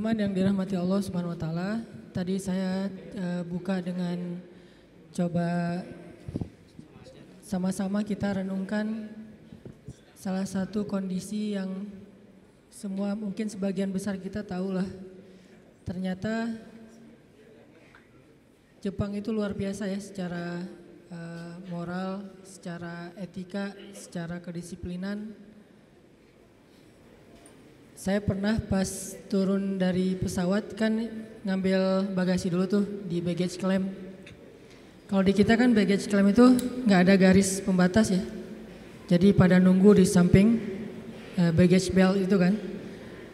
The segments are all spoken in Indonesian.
Teman-teman yang dirahmati Allah Subhanahu wa taala, tadi saya uh, buka dengan coba sama-sama kita renungkan salah satu kondisi yang semua mungkin sebagian besar kita tahu lah. Ternyata Jepang itu luar biasa ya secara uh, moral, secara etika, secara kedisiplinan saya pernah pas turun dari pesawat kan ngambil bagasi dulu tuh di baggage claim. Kalau di kita kan baggage claim itu nggak ada garis pembatas ya. Jadi pada nunggu di samping eh, baggage belt itu kan.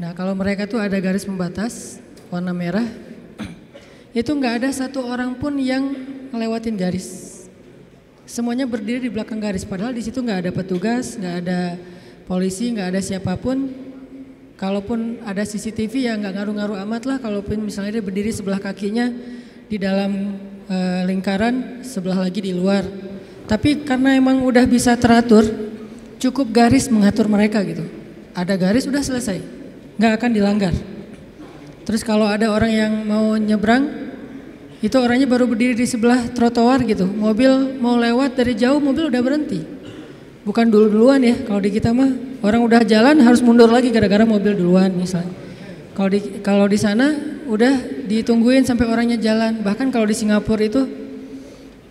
Nah kalau mereka tuh ada garis pembatas warna merah, itu nggak ada satu orang pun yang ngelewatin garis. Semuanya berdiri di belakang garis. Padahal di situ nggak ada petugas, nggak ada polisi, nggak ada siapa pun Kalaupun ada CCTV ya nggak ngaruh-ngaruh amat lah. Kalaupun misalnya dia berdiri sebelah kakinya di dalam e, lingkaran, sebelah lagi di luar. Tapi karena emang udah bisa teratur, cukup garis mengatur mereka gitu. Ada garis udah selesai, nggak akan dilanggar. Terus kalau ada orang yang mau nyebrang, itu orangnya baru berdiri di sebelah trotoar gitu. Mobil mau lewat dari jauh, mobil udah berhenti. Bukan dulu-duluan ya, kalau di kita mah orang udah jalan harus mundur lagi gara-gara mobil duluan misalnya. Kalau di kalau di sana udah ditungguin sampai orangnya jalan. Bahkan kalau di Singapura itu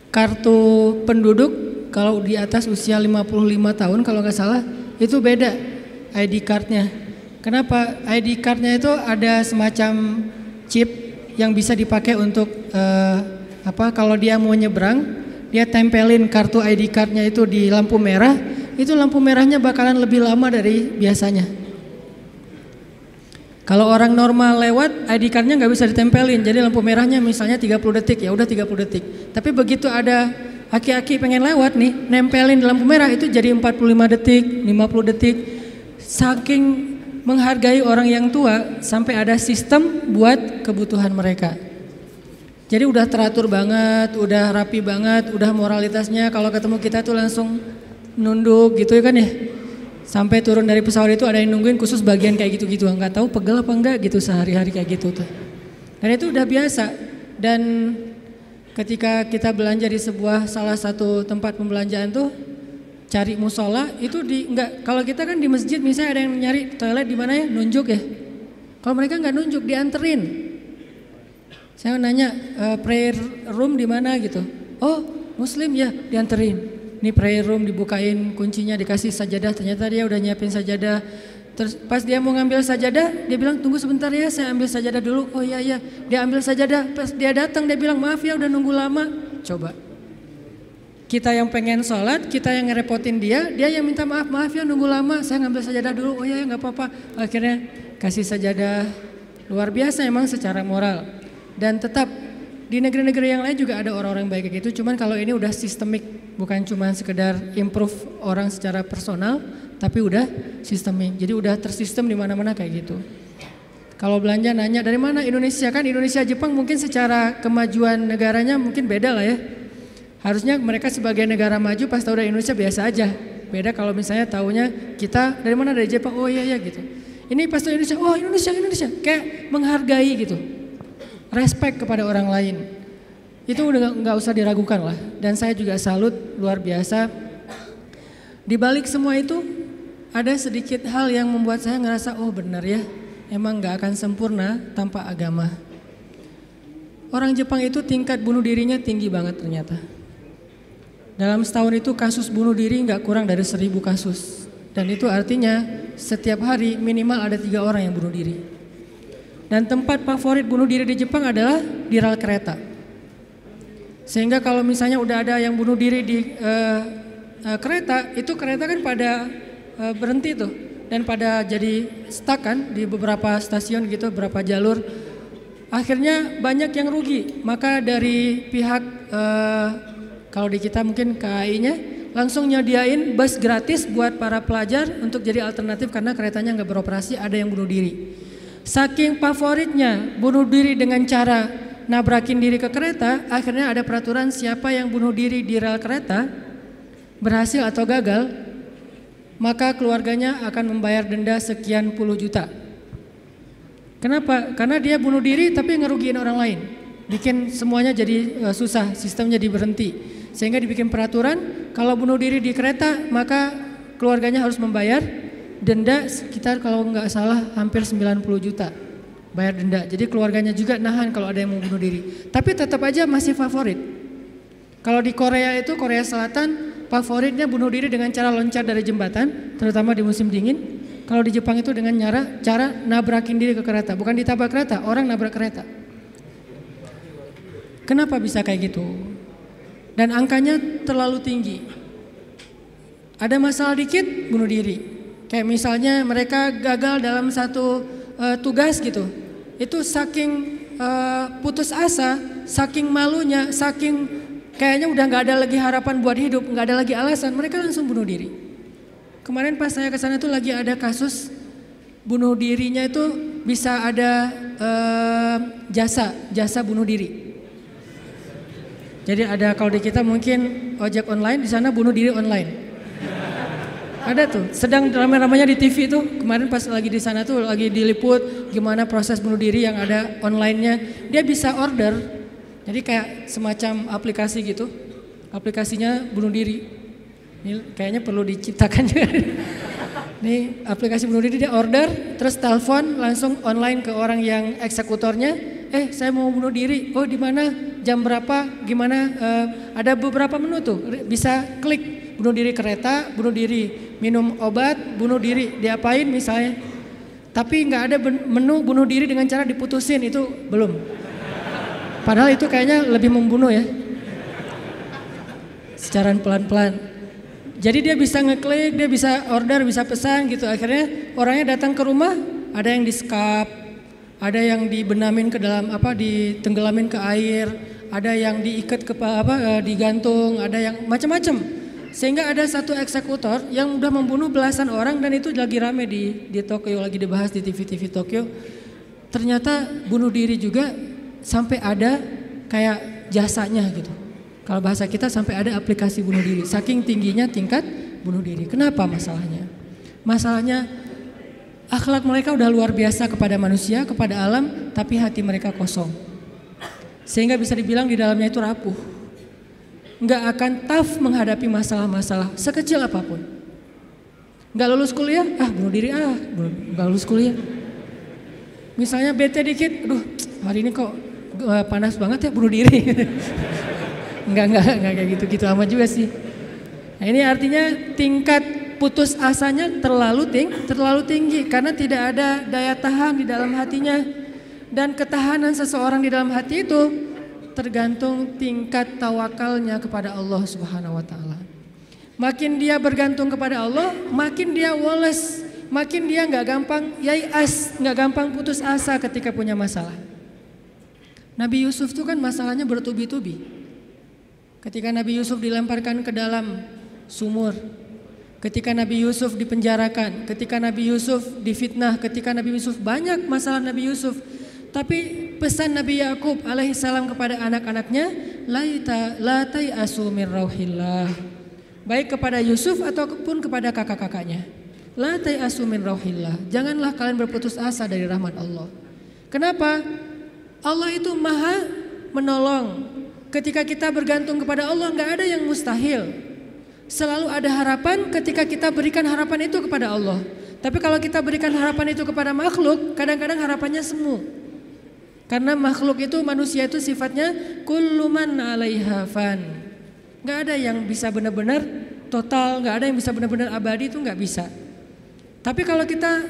kartu penduduk kalau di atas usia 55 tahun kalau nggak salah itu beda ID cardnya. Kenapa? ID cardnya itu ada semacam chip yang bisa dipakai untuk uh, apa? Kalau dia mau nyebrang, dia tempelin kartu ID cardnya itu di lampu merah, itu lampu merahnya bakalan lebih lama dari biasanya. Kalau orang normal lewat, ID cardnya nggak bisa ditempelin, jadi lampu merahnya misalnya 30 detik, ya udah 30 detik. Tapi begitu ada aki-aki pengen lewat nih, nempelin di lampu merah itu jadi 45 detik, 50 detik. Saking menghargai orang yang tua sampai ada sistem buat kebutuhan mereka. Jadi udah teratur banget, udah rapi banget, udah moralitasnya kalau ketemu kita tuh langsung nunduk gitu ya kan ya. Sampai turun dari pesawat itu ada yang nungguin khusus bagian kayak gitu-gitu. Enggak tahu pegel apa enggak gitu sehari-hari kayak gitu tuh. Dan itu udah biasa. Dan ketika kita belanja di sebuah salah satu tempat pembelanjaan tuh cari musola itu di enggak kalau kita kan di masjid misalnya ada yang nyari toilet di mana ya nunjuk ya. Kalau mereka enggak nunjuk dianterin saya nanya e, prayer room di mana gitu. Oh muslim ya dianterin. Ini prayer room dibukain kuncinya dikasih sajadah. Ternyata dia udah nyiapin sajadah. Terus pas dia mau ngambil sajadah, dia bilang tunggu sebentar ya, saya ambil sajadah dulu. Oh iya iya, dia ambil sajadah. Pas dia datang dia bilang maaf ya udah nunggu lama. Coba. Kita yang pengen sholat, kita yang ngerepotin dia, dia yang minta maaf, maaf ya nunggu lama, saya ngambil sajadah dulu. Oh iya ya nggak apa-apa. Akhirnya kasih sajadah. Luar biasa emang secara moral. Dan tetap di negeri-negeri yang lain juga ada orang-orang baik kayak gitu. Cuman kalau ini udah sistemik, bukan cuma sekedar improve orang secara personal, tapi udah sistemik. Jadi udah tersistem di mana-mana kayak gitu. Kalau belanja nanya dari mana Indonesia kan Indonesia Jepang mungkin secara kemajuan negaranya mungkin beda lah ya. Harusnya mereka sebagai negara maju pas tahu dari Indonesia biasa aja. Beda kalau misalnya tahunya kita dari mana dari Jepang oh iya iya gitu. Ini pas tahu Indonesia oh Indonesia Indonesia kayak menghargai gitu respect kepada orang lain. Itu udah nggak usah diragukan lah. Dan saya juga salut luar biasa. Di balik semua itu ada sedikit hal yang membuat saya ngerasa oh benar ya, emang nggak akan sempurna tanpa agama. Orang Jepang itu tingkat bunuh dirinya tinggi banget ternyata. Dalam setahun itu kasus bunuh diri nggak kurang dari seribu kasus. Dan itu artinya setiap hari minimal ada tiga orang yang bunuh diri. Dan tempat favorit bunuh diri di Jepang adalah di rel kereta. Sehingga kalau misalnya udah ada yang bunuh diri di uh, uh, kereta, itu kereta kan pada uh, berhenti tuh dan pada jadi stuck kan di beberapa stasiun gitu, beberapa jalur. Akhirnya banyak yang rugi. Maka dari pihak uh, kalau di kita mungkin KAI-nya langsung nyediain bus gratis buat para pelajar untuk jadi alternatif karena keretanya nggak beroperasi, ada yang bunuh diri. Saking favoritnya bunuh diri dengan cara nabrakin diri ke kereta, akhirnya ada peraturan siapa yang bunuh diri di rel kereta berhasil atau gagal, maka keluarganya akan membayar denda sekian puluh juta. Kenapa? Karena dia bunuh diri tapi ngerugiin orang lain. Bikin semuanya jadi uh, susah, sistemnya jadi berhenti. Sehingga dibikin peraturan, kalau bunuh diri di kereta maka keluarganya harus membayar denda sekitar kalau nggak salah hampir 90 juta bayar denda. Jadi keluarganya juga nahan kalau ada yang mau bunuh diri. Tapi tetap aja masih favorit. Kalau di Korea itu Korea Selatan favoritnya bunuh diri dengan cara loncat dari jembatan, terutama di musim dingin. Kalau di Jepang itu dengan cara cara nabrakin diri ke kereta, bukan ditabrak kereta, orang nabrak kereta. Kenapa bisa kayak gitu? Dan angkanya terlalu tinggi. Ada masalah dikit bunuh diri. Kayak misalnya mereka gagal dalam satu uh, tugas gitu. Itu saking uh, putus asa, saking malunya, saking kayaknya udah nggak ada lagi harapan buat hidup, nggak ada lagi alasan, mereka langsung bunuh diri. Kemarin pas saya ke sana tuh lagi ada kasus bunuh dirinya itu bisa ada uh, jasa, jasa bunuh diri. Jadi ada kalau di kita mungkin ojek online, di sana bunuh diri online. Ada tuh, sedang ramai-ramainya di TV tuh. Kemarin pas lagi di sana tuh lagi diliput gimana proses bunuh diri yang ada online-nya. Dia bisa order. Jadi kayak semacam aplikasi gitu. Aplikasinya bunuh diri. Ini kayaknya perlu diciptakan juga. Nih aplikasi bunuh diri dia order, terus telepon langsung online ke orang yang eksekutornya. Eh saya mau bunuh diri. Oh di mana? Jam berapa? Gimana? Uh, ada beberapa menu tuh. Bisa klik bunuh diri kereta, bunuh diri minum obat, bunuh diri. Diapain misalnya? Tapi nggak ada menu bunuh diri dengan cara diputusin itu belum. Padahal itu kayaknya lebih membunuh ya. Secara pelan-pelan. Jadi dia bisa ngeklik, dia bisa order, bisa pesan gitu. Akhirnya orangnya datang ke rumah, ada yang di skap, ada yang dibenamin ke dalam apa, ditenggelamin ke air, ada yang diikat ke apa, eh, digantung, ada yang macam-macam. Sehingga ada satu eksekutor yang udah membunuh belasan orang dan itu lagi rame di di Tokyo, lagi dibahas di TV-TV Tokyo. Ternyata bunuh diri juga sampai ada kayak jasanya gitu. Kalau bahasa kita sampai ada aplikasi bunuh diri. Saking tingginya tingkat bunuh diri. Kenapa masalahnya? Masalahnya akhlak mereka udah luar biasa kepada manusia, kepada alam, tapi hati mereka kosong. Sehingga bisa dibilang di dalamnya itu rapuh. Nggak akan tough menghadapi masalah-masalah sekecil apa pun. Nggak lulus kuliah, ah bunuh diri ah, nggak lulus kuliah. Misalnya bete dikit, aduh hari ini kok eh, panas banget ya bunuh diri. Enggak, enggak, enggak kayak gitu-gitu amat juga sih. Nah, ini artinya tingkat putus asanya terlalu ting, terlalu tinggi karena tidak ada daya tahan di dalam hatinya dan ketahanan seseorang di dalam hati itu tergantung tingkat tawakalnya kepada Allah Subhanahu wa taala. Makin dia bergantung kepada Allah, makin dia woles, makin dia nggak gampang yaias, nggak gampang putus asa ketika punya masalah. Nabi Yusuf itu kan masalahnya bertubi-tubi. Ketika Nabi Yusuf dilemparkan ke dalam sumur, ketika Nabi Yusuf dipenjarakan, ketika Nabi Yusuf difitnah, ketika Nabi Yusuf banyak masalah Nabi Yusuf. Tapi pesan Nabi Yakub alaihissalam kepada anak-anaknya, laita latai asumir rauhillah. Baik kepada Yusuf ataupun kepada kakak-kakaknya. Latai asumin rauhillah. Janganlah kalian berputus asa dari rahmat Allah. Kenapa? Allah itu maha menolong, Ketika kita bergantung kepada Allah nggak ada yang mustahil. Selalu ada harapan ketika kita berikan harapan itu kepada Allah. Tapi kalau kita berikan harapan itu kepada makhluk, kadang-kadang harapannya semu. Karena makhluk itu manusia itu sifatnya kulluman alaiha fan. Nggak ada yang bisa benar-benar total, nggak ada yang bisa benar-benar abadi itu nggak bisa. Tapi kalau kita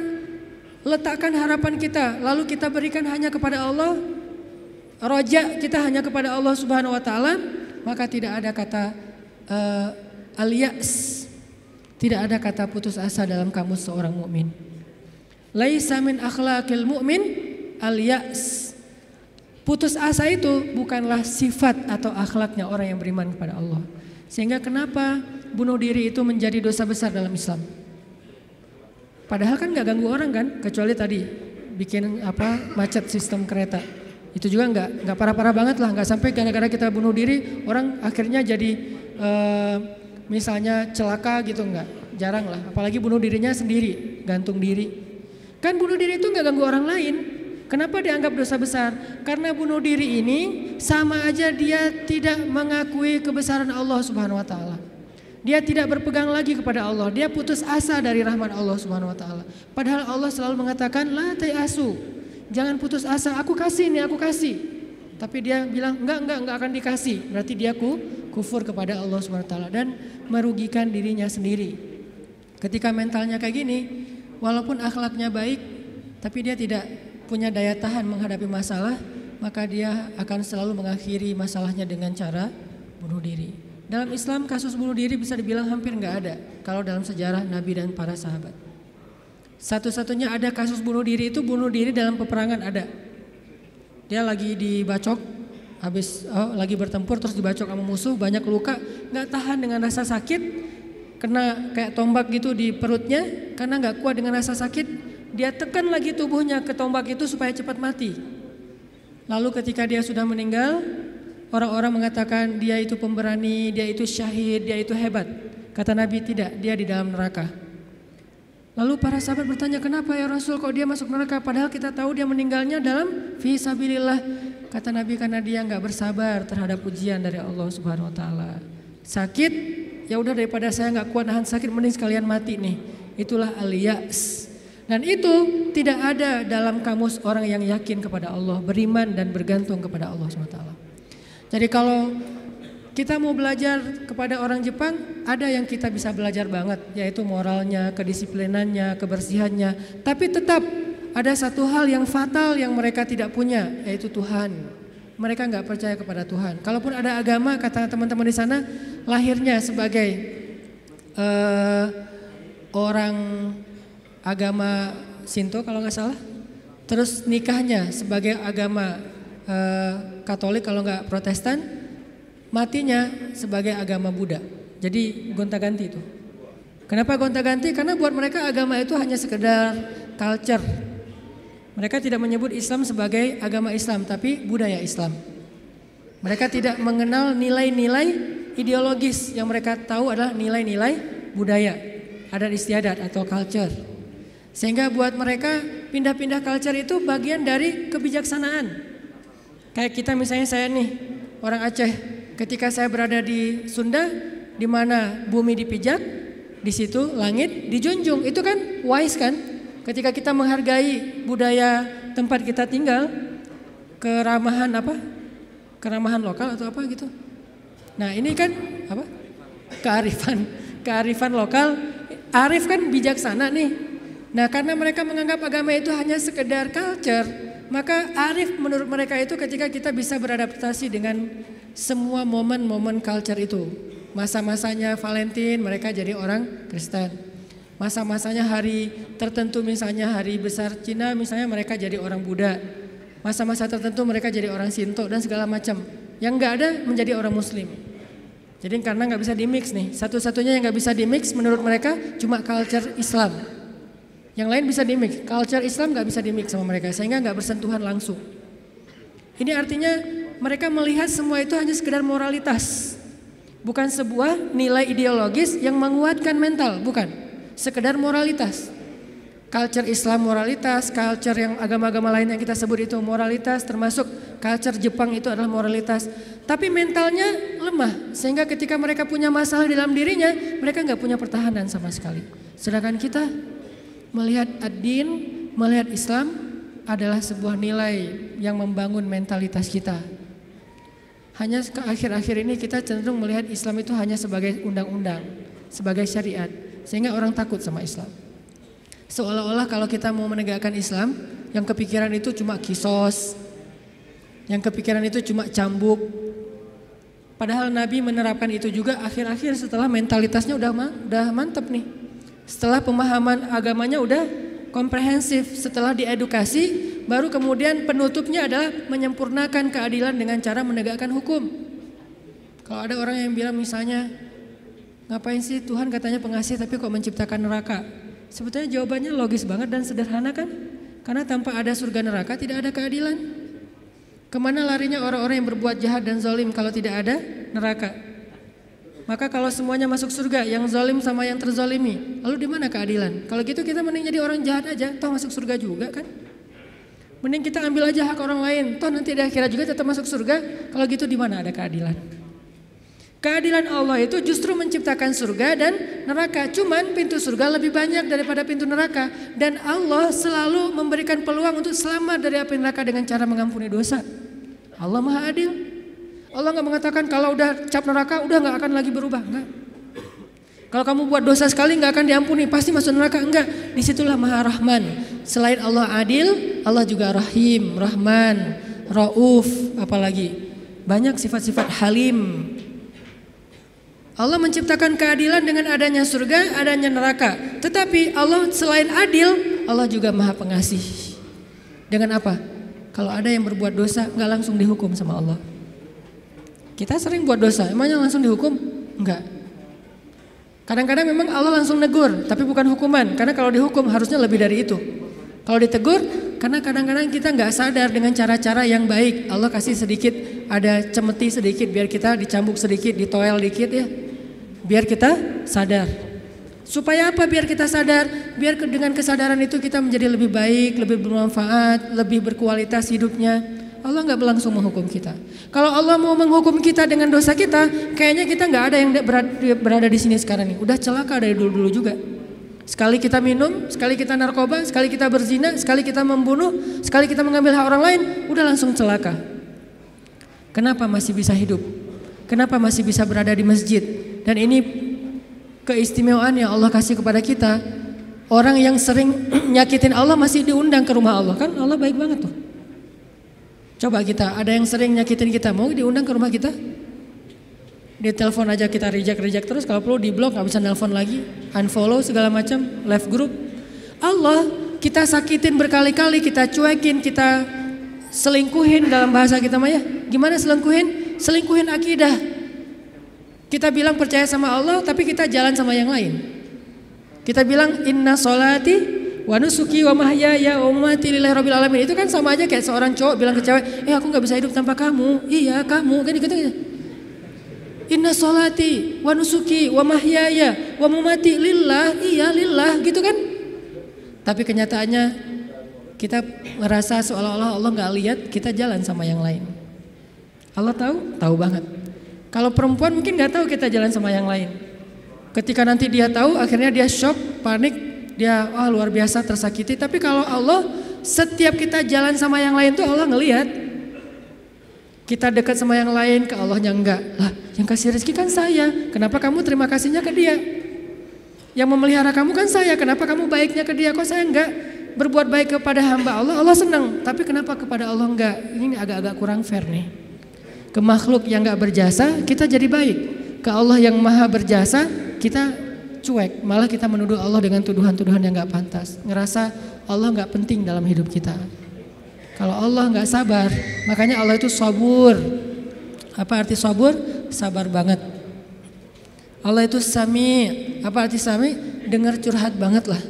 letakkan harapan kita, lalu kita berikan hanya kepada Allah, roja kita hanya kepada Allah Subhanahu wa taala, maka tidak ada kata uh, alias. Tidak ada kata putus asa dalam kamus seorang mukmin. Laisa min akhlaqil mu'min alias. Putus asa itu bukanlah sifat atau akhlaknya orang yang beriman kepada Allah. Sehingga kenapa bunuh diri itu menjadi dosa besar dalam Islam? Padahal kan nggak ganggu orang kan, kecuali tadi bikin apa macet sistem kereta. Itu juga nggak nggak parah-parah banget lah, nggak sampai gara-gara kita bunuh diri orang akhirnya jadi uh, misalnya celaka gitu nggak, jarang lah. Apalagi bunuh dirinya sendiri, gantung diri. Kan bunuh diri itu nggak ganggu orang lain, Kenapa dianggap dosa besar? Karena bunuh diri ini sama aja dia tidak mengakui kebesaran Allah Subhanahu wa taala. Dia tidak berpegang lagi kepada Allah. Dia putus asa dari rahmat Allah Subhanahu wa taala. Padahal Allah selalu mengatakan la asu. Jangan putus asa, aku kasih nih, aku kasih. Tapi dia bilang enggak, enggak, enggak akan dikasih. Berarti dia ku, kufur kepada Allah Subhanahu wa taala dan merugikan dirinya sendiri. Ketika mentalnya kayak gini, walaupun akhlaknya baik, tapi dia tidak punya daya tahan menghadapi masalah, maka dia akan selalu mengakhiri masalahnya dengan cara bunuh diri. Dalam Islam kasus bunuh diri bisa dibilang hampir nggak ada kalau dalam sejarah Nabi dan para sahabat. Satu-satunya ada kasus bunuh diri itu bunuh diri dalam peperangan ada. Dia lagi dibacok, habis oh, lagi bertempur terus dibacok sama musuh banyak luka, nggak tahan dengan rasa sakit, kena kayak tombak gitu di perutnya, karena nggak kuat dengan rasa sakit, dia tekan lagi tubuhnya ke tombak itu supaya cepat mati. Lalu ketika dia sudah meninggal, Orang-orang mengatakan dia itu pemberani, dia itu syahid, dia itu hebat. Kata Nabi tidak, dia di dalam neraka. Lalu para sahabat bertanya, kenapa ya Rasul kok dia masuk neraka? Padahal kita tahu dia meninggalnya dalam fisabilillah. Kata Nabi karena dia nggak bersabar terhadap ujian dari Allah Subhanahu Wa Taala. Sakit, ya udah daripada saya nggak kuat nahan sakit, mending sekalian mati nih. Itulah aliyas. Dan itu tidak ada dalam kamus orang yang yakin kepada Allah, beriman dan bergantung kepada Allah Taala. Jadi kalau kita mau belajar kepada orang Jepang, ada yang kita bisa belajar banget, yaitu moralnya, kedisiplinannya, kebersihannya. Tapi tetap ada satu hal yang fatal yang mereka tidak punya, yaitu Tuhan. Mereka nggak percaya kepada Tuhan. Kalaupun ada agama, kata teman-teman di sana, lahirnya sebagai uh, orang agama Sinto kalau nggak salah, terus nikahnya sebagai agama Eh, Katolik kalau nggak Protestan, matinya sebagai agama Buddha. Jadi gonta-ganti itu. Kenapa gonta-ganti? Karena buat mereka agama itu hanya sekedar culture. Mereka tidak menyebut Islam sebagai agama Islam, tapi budaya Islam. Mereka tidak mengenal nilai-nilai ideologis yang mereka tahu adalah nilai-nilai budaya, adat istiadat atau culture. Sehingga buat mereka pindah-pindah culture itu bagian dari kebijaksanaan. Kayak kita misalnya saya nih orang Aceh, ketika saya berada di Sunda, di mana bumi dipijak, di situ langit dijunjung. Itu kan wise kan? Ketika kita menghargai budaya tempat kita tinggal, keramahan apa? Keramahan lokal atau apa gitu. Nah ini kan apa? Kearifan, kearifan lokal. Arif kan bijaksana nih. Nah karena mereka menganggap agama itu hanya sekedar culture, maka arif menurut mereka itu ketika kita bisa beradaptasi dengan semua momen-momen culture itu. Masa-masanya Valentine mereka jadi orang Kristen. Masa-masanya hari tertentu misalnya hari besar Cina misalnya mereka jadi orang Buddha. Masa-masa tertentu mereka jadi orang Sinto dan segala macam. Yang enggak ada menjadi orang Muslim. Jadi karena nggak bisa dimix nih, satu-satunya yang nggak bisa dimix menurut mereka cuma culture Islam. Yang lain bisa dimix. Culture Islam nggak bisa dimix sama mereka sehingga nggak bersentuhan langsung. Ini artinya mereka melihat semua itu hanya sekedar moralitas. Bukan sebuah nilai ideologis yang menguatkan mental, bukan. Sekedar moralitas. Culture Islam moralitas, culture yang agama-agama lain yang kita sebut itu moralitas, termasuk culture Jepang itu adalah moralitas. Tapi mentalnya lemah, sehingga ketika mereka punya masalah dalam dirinya, mereka nggak punya pertahanan sama sekali. Sedangkan kita melihat ad-din, melihat Islam adalah sebuah nilai yang membangun mentalitas kita. Hanya ke akhir-akhir ini kita cenderung melihat Islam itu hanya sebagai undang-undang, sebagai syariat, sehingga orang takut sama Islam. Seolah-olah kalau kita mau menegakkan Islam, yang kepikiran itu cuma kisos, yang kepikiran itu cuma cambuk. Padahal Nabi menerapkan itu juga akhir-akhir setelah mentalitasnya udah udah mantep nih. Setelah pemahaman agamanya udah komprehensif, setelah diedukasi, baru kemudian penutupnya adalah menyempurnakan keadilan dengan cara menegakkan hukum. Kalau ada orang yang bilang misalnya, ngapain sih Tuhan katanya pengasih tapi kok menciptakan neraka? Sebetulnya jawabannya logis banget dan sederhana kan? Karena tanpa ada surga neraka tidak ada keadilan. Ke mana larinya orang-orang yang berbuat jahat dan zalim kalau tidak ada neraka? Maka kalau semuanya masuk surga, yang zalim sama yang terzalimi, lalu di mana keadilan? Kalau gitu kita mending jadi orang jahat aja, toh masuk surga juga kan? Mending kita ambil aja hak orang lain. Toh nanti di akhirat juga tetap masuk surga. Kalau gitu di mana ada keadilan? Keadilan Allah itu justru menciptakan surga dan neraka. Cuman pintu surga lebih banyak daripada pintu neraka. Dan Allah selalu memberikan peluang untuk selamat dari api neraka dengan cara mengampuni dosa. Allah maha adil. Allah nggak mengatakan kalau udah cap neraka udah nggak akan lagi berubah. Enggak. Kalau kamu buat dosa sekali nggak akan diampuni, pasti masuk neraka. Enggak. Di situlah maha rahman. Selain Allah adil, Allah juga rahim, rahman, rauf, apalagi. Banyak sifat-sifat halim, Allah menciptakan keadilan dengan adanya surga, adanya neraka. Tetapi Allah selain adil, Allah juga maha pengasih. Dengan apa? Kalau ada yang berbuat dosa, nggak langsung dihukum sama Allah. Kita sering buat dosa, emangnya langsung dihukum? Enggak. Kadang-kadang memang Allah langsung negur, tapi bukan hukuman. Karena kalau dihukum harusnya lebih dari itu. Kalau ditegur, karena kadang-kadang kita nggak sadar dengan cara-cara yang baik. Allah kasih sedikit, ada cemeti sedikit biar kita dicambuk sedikit, ditoel dikit ya biar kita sadar. Supaya apa? Biar kita sadar, biar dengan kesadaran itu kita menjadi lebih baik, lebih bermanfaat, lebih berkualitas hidupnya. Allah nggak langsung menghukum kita. Kalau Allah mau menghukum kita dengan dosa kita, kayaknya kita nggak ada yang berada di sini sekarang ini. Udah celaka dari dulu-dulu juga. Sekali kita minum, sekali kita narkoba, sekali kita berzina, sekali kita membunuh, sekali kita mengambil hak orang lain, udah langsung celaka. Kenapa masih bisa hidup? Kenapa masih bisa berada di masjid? Dan ini keistimewaan yang Allah kasih kepada kita. Orang yang sering nyakitin Allah masih diundang ke rumah Allah kan Allah baik banget tuh. Coba kita ada yang sering nyakitin kita mau diundang ke rumah kita? Di telepon aja kita reject reject terus kalau perlu di blok nggak bisa nelpon lagi, unfollow segala macam, left group. Allah kita sakitin berkali-kali, kita cuekin, kita selingkuhin dalam bahasa kita mah ya. Gimana selingkuhin? Selingkuhin akidah. Kita bilang percaya sama Allah tapi kita jalan sama yang lain. Kita bilang inna solati wa nusuki wa mahyaya wa mamati lillahi rabbil alamin. Itu kan sama aja kayak seorang cowok bilang ke cewek, "Eh aku nggak bisa hidup tanpa kamu." Iya, kamu kan gitu. Inna solati wa nusuki wa mahyaya wa mamati lillah. Iya, lillah gitu kan. Tapi kenyataannya kita merasa seolah-olah Allah nggak lihat kita jalan sama yang lain. Allah tahu, tahu banget. Kalau perempuan mungkin nggak tahu kita jalan sama yang lain. Ketika nanti dia tahu, akhirnya dia shock, panik, dia wah luar biasa tersakiti. Tapi kalau Allah, setiap kita jalan sama yang lain tuh Allah ngelihat. Kita dekat sama yang lain, ke Allahnya enggak. Lah, yang kasih rezeki kan saya. Kenapa kamu terima kasihnya ke dia? Yang memelihara kamu kan saya. Kenapa kamu baiknya ke dia? Kok saya enggak? Berbuat baik kepada hamba Allah, Allah senang. Tapi kenapa kepada Allah enggak? Ini agak-agak kurang fair nih. Ke makhluk yang gak berjasa kita jadi baik. Ke Allah yang maha berjasa kita cuek. Malah kita menuduh Allah dengan tuduhan-tuduhan yang gak pantas. Ngerasa Allah gak penting dalam hidup kita. Kalau Allah gak sabar, makanya Allah itu sabur. Apa arti sabur? Sabar banget. Allah itu sami. Apa arti sami? Dengar curhat banget lah.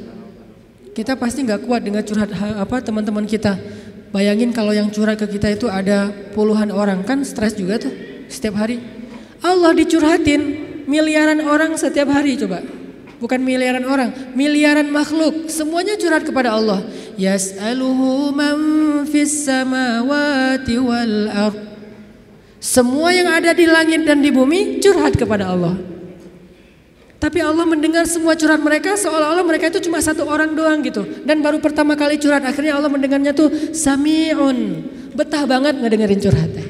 Kita pasti nggak kuat dengar curhat apa teman-teman kita. Bayangin kalau yang curhat ke kita itu ada puluhan orang kan stres juga tuh setiap hari. Allah dicurhatin miliaran orang setiap hari coba. Bukan miliaran orang, miliaran makhluk. Semuanya curhat kepada Allah. Yas'aluhu man fis samawati wal ard. Semua yang ada di langit dan di bumi curhat kepada Allah. Tapi Allah mendengar semua curhat mereka seolah-olah mereka itu cuma satu orang doang gitu. Dan baru pertama kali curhat akhirnya Allah mendengarnya tuh sami'un. Betah banget ngedengerin curhatnya.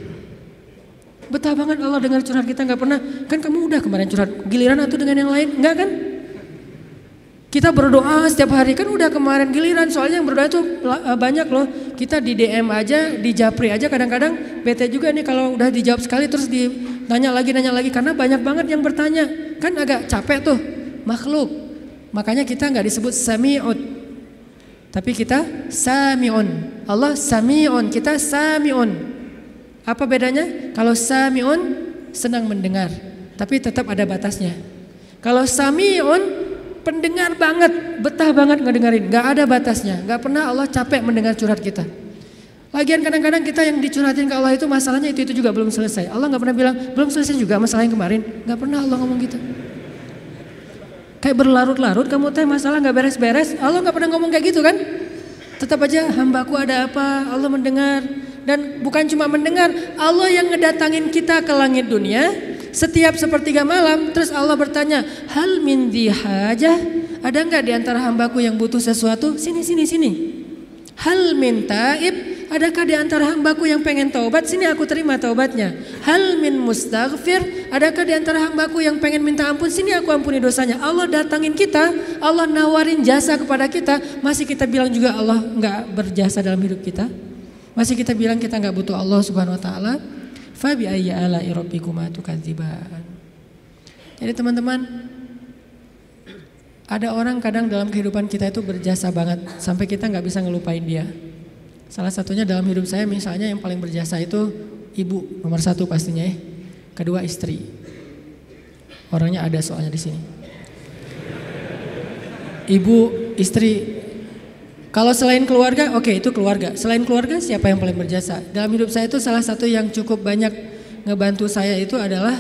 Betah banget Allah dengar curhat kita nggak pernah. Kan kamu udah kemarin curhat giliran atau dengan yang lain? Enggak kan? Kita berdoa setiap hari kan udah kemarin giliran soalnya yang berdoa itu eh, banyak loh. Kita di DM aja, di Japri aja kadang-kadang bete juga nih kalau udah dijawab sekali terus ditanya lagi nanya lagi karena banyak banget yang bertanya. Kan agak capek tuh makhluk. Makanya kita nggak disebut sami'ud. Tapi kita sami'un. Allah sami'un, kita sami'un. Apa bedanya? Kalau sami'un senang mendengar, tapi tetap ada batasnya. Kalau sami'un pendengar banget, betah banget ngedengerin, nggak ada batasnya, nggak pernah Allah capek mendengar curhat kita. Lagian kadang-kadang kita yang dicurhatin ke Allah itu masalahnya itu itu juga belum selesai. Allah nggak pernah bilang belum selesai juga masalah yang kemarin, nggak pernah Allah ngomong gitu. Kayak berlarut-larut kamu teh masalah nggak beres-beres, Allah nggak pernah ngomong kayak gitu kan? Tetap aja hambaku ada apa, Allah mendengar. Dan bukan cuma mendengar, Allah yang ngedatangin kita ke langit dunia setiap sepertiga malam. Terus Allah bertanya, hal min hajah? Ada nggak di antara hambaku yang butuh sesuatu? Sini, sini, sini. Hal min taib? Adakah di antara hambaku yang pengen taubat? Sini aku terima taubatnya. Hal min mustaghfir? Adakah di antara hambaku yang pengen minta ampun? Sini aku ampuni dosanya. Allah datangin kita, Allah nawarin jasa kepada kita. Masih kita bilang juga Allah nggak berjasa dalam hidup kita? Masih kita bilang kita nggak butuh Allah Subhanahu Wa Taala? Fabi ayya ala rabbikuma tukadziban. Jadi teman-teman, ada orang kadang dalam kehidupan kita itu berjasa banget sampai kita nggak bisa ngelupain dia. Salah satunya dalam hidup saya misalnya yang paling berjasa itu ibu nomor satu pastinya ya. Kedua istri. Orangnya ada soalnya di sini. Ibu, istri. Kalau selain keluarga, oke okay, itu keluarga. Selain keluarga siapa yang paling berjasa? Dalam hidup saya itu salah satu yang cukup banyak ngebantu saya itu adalah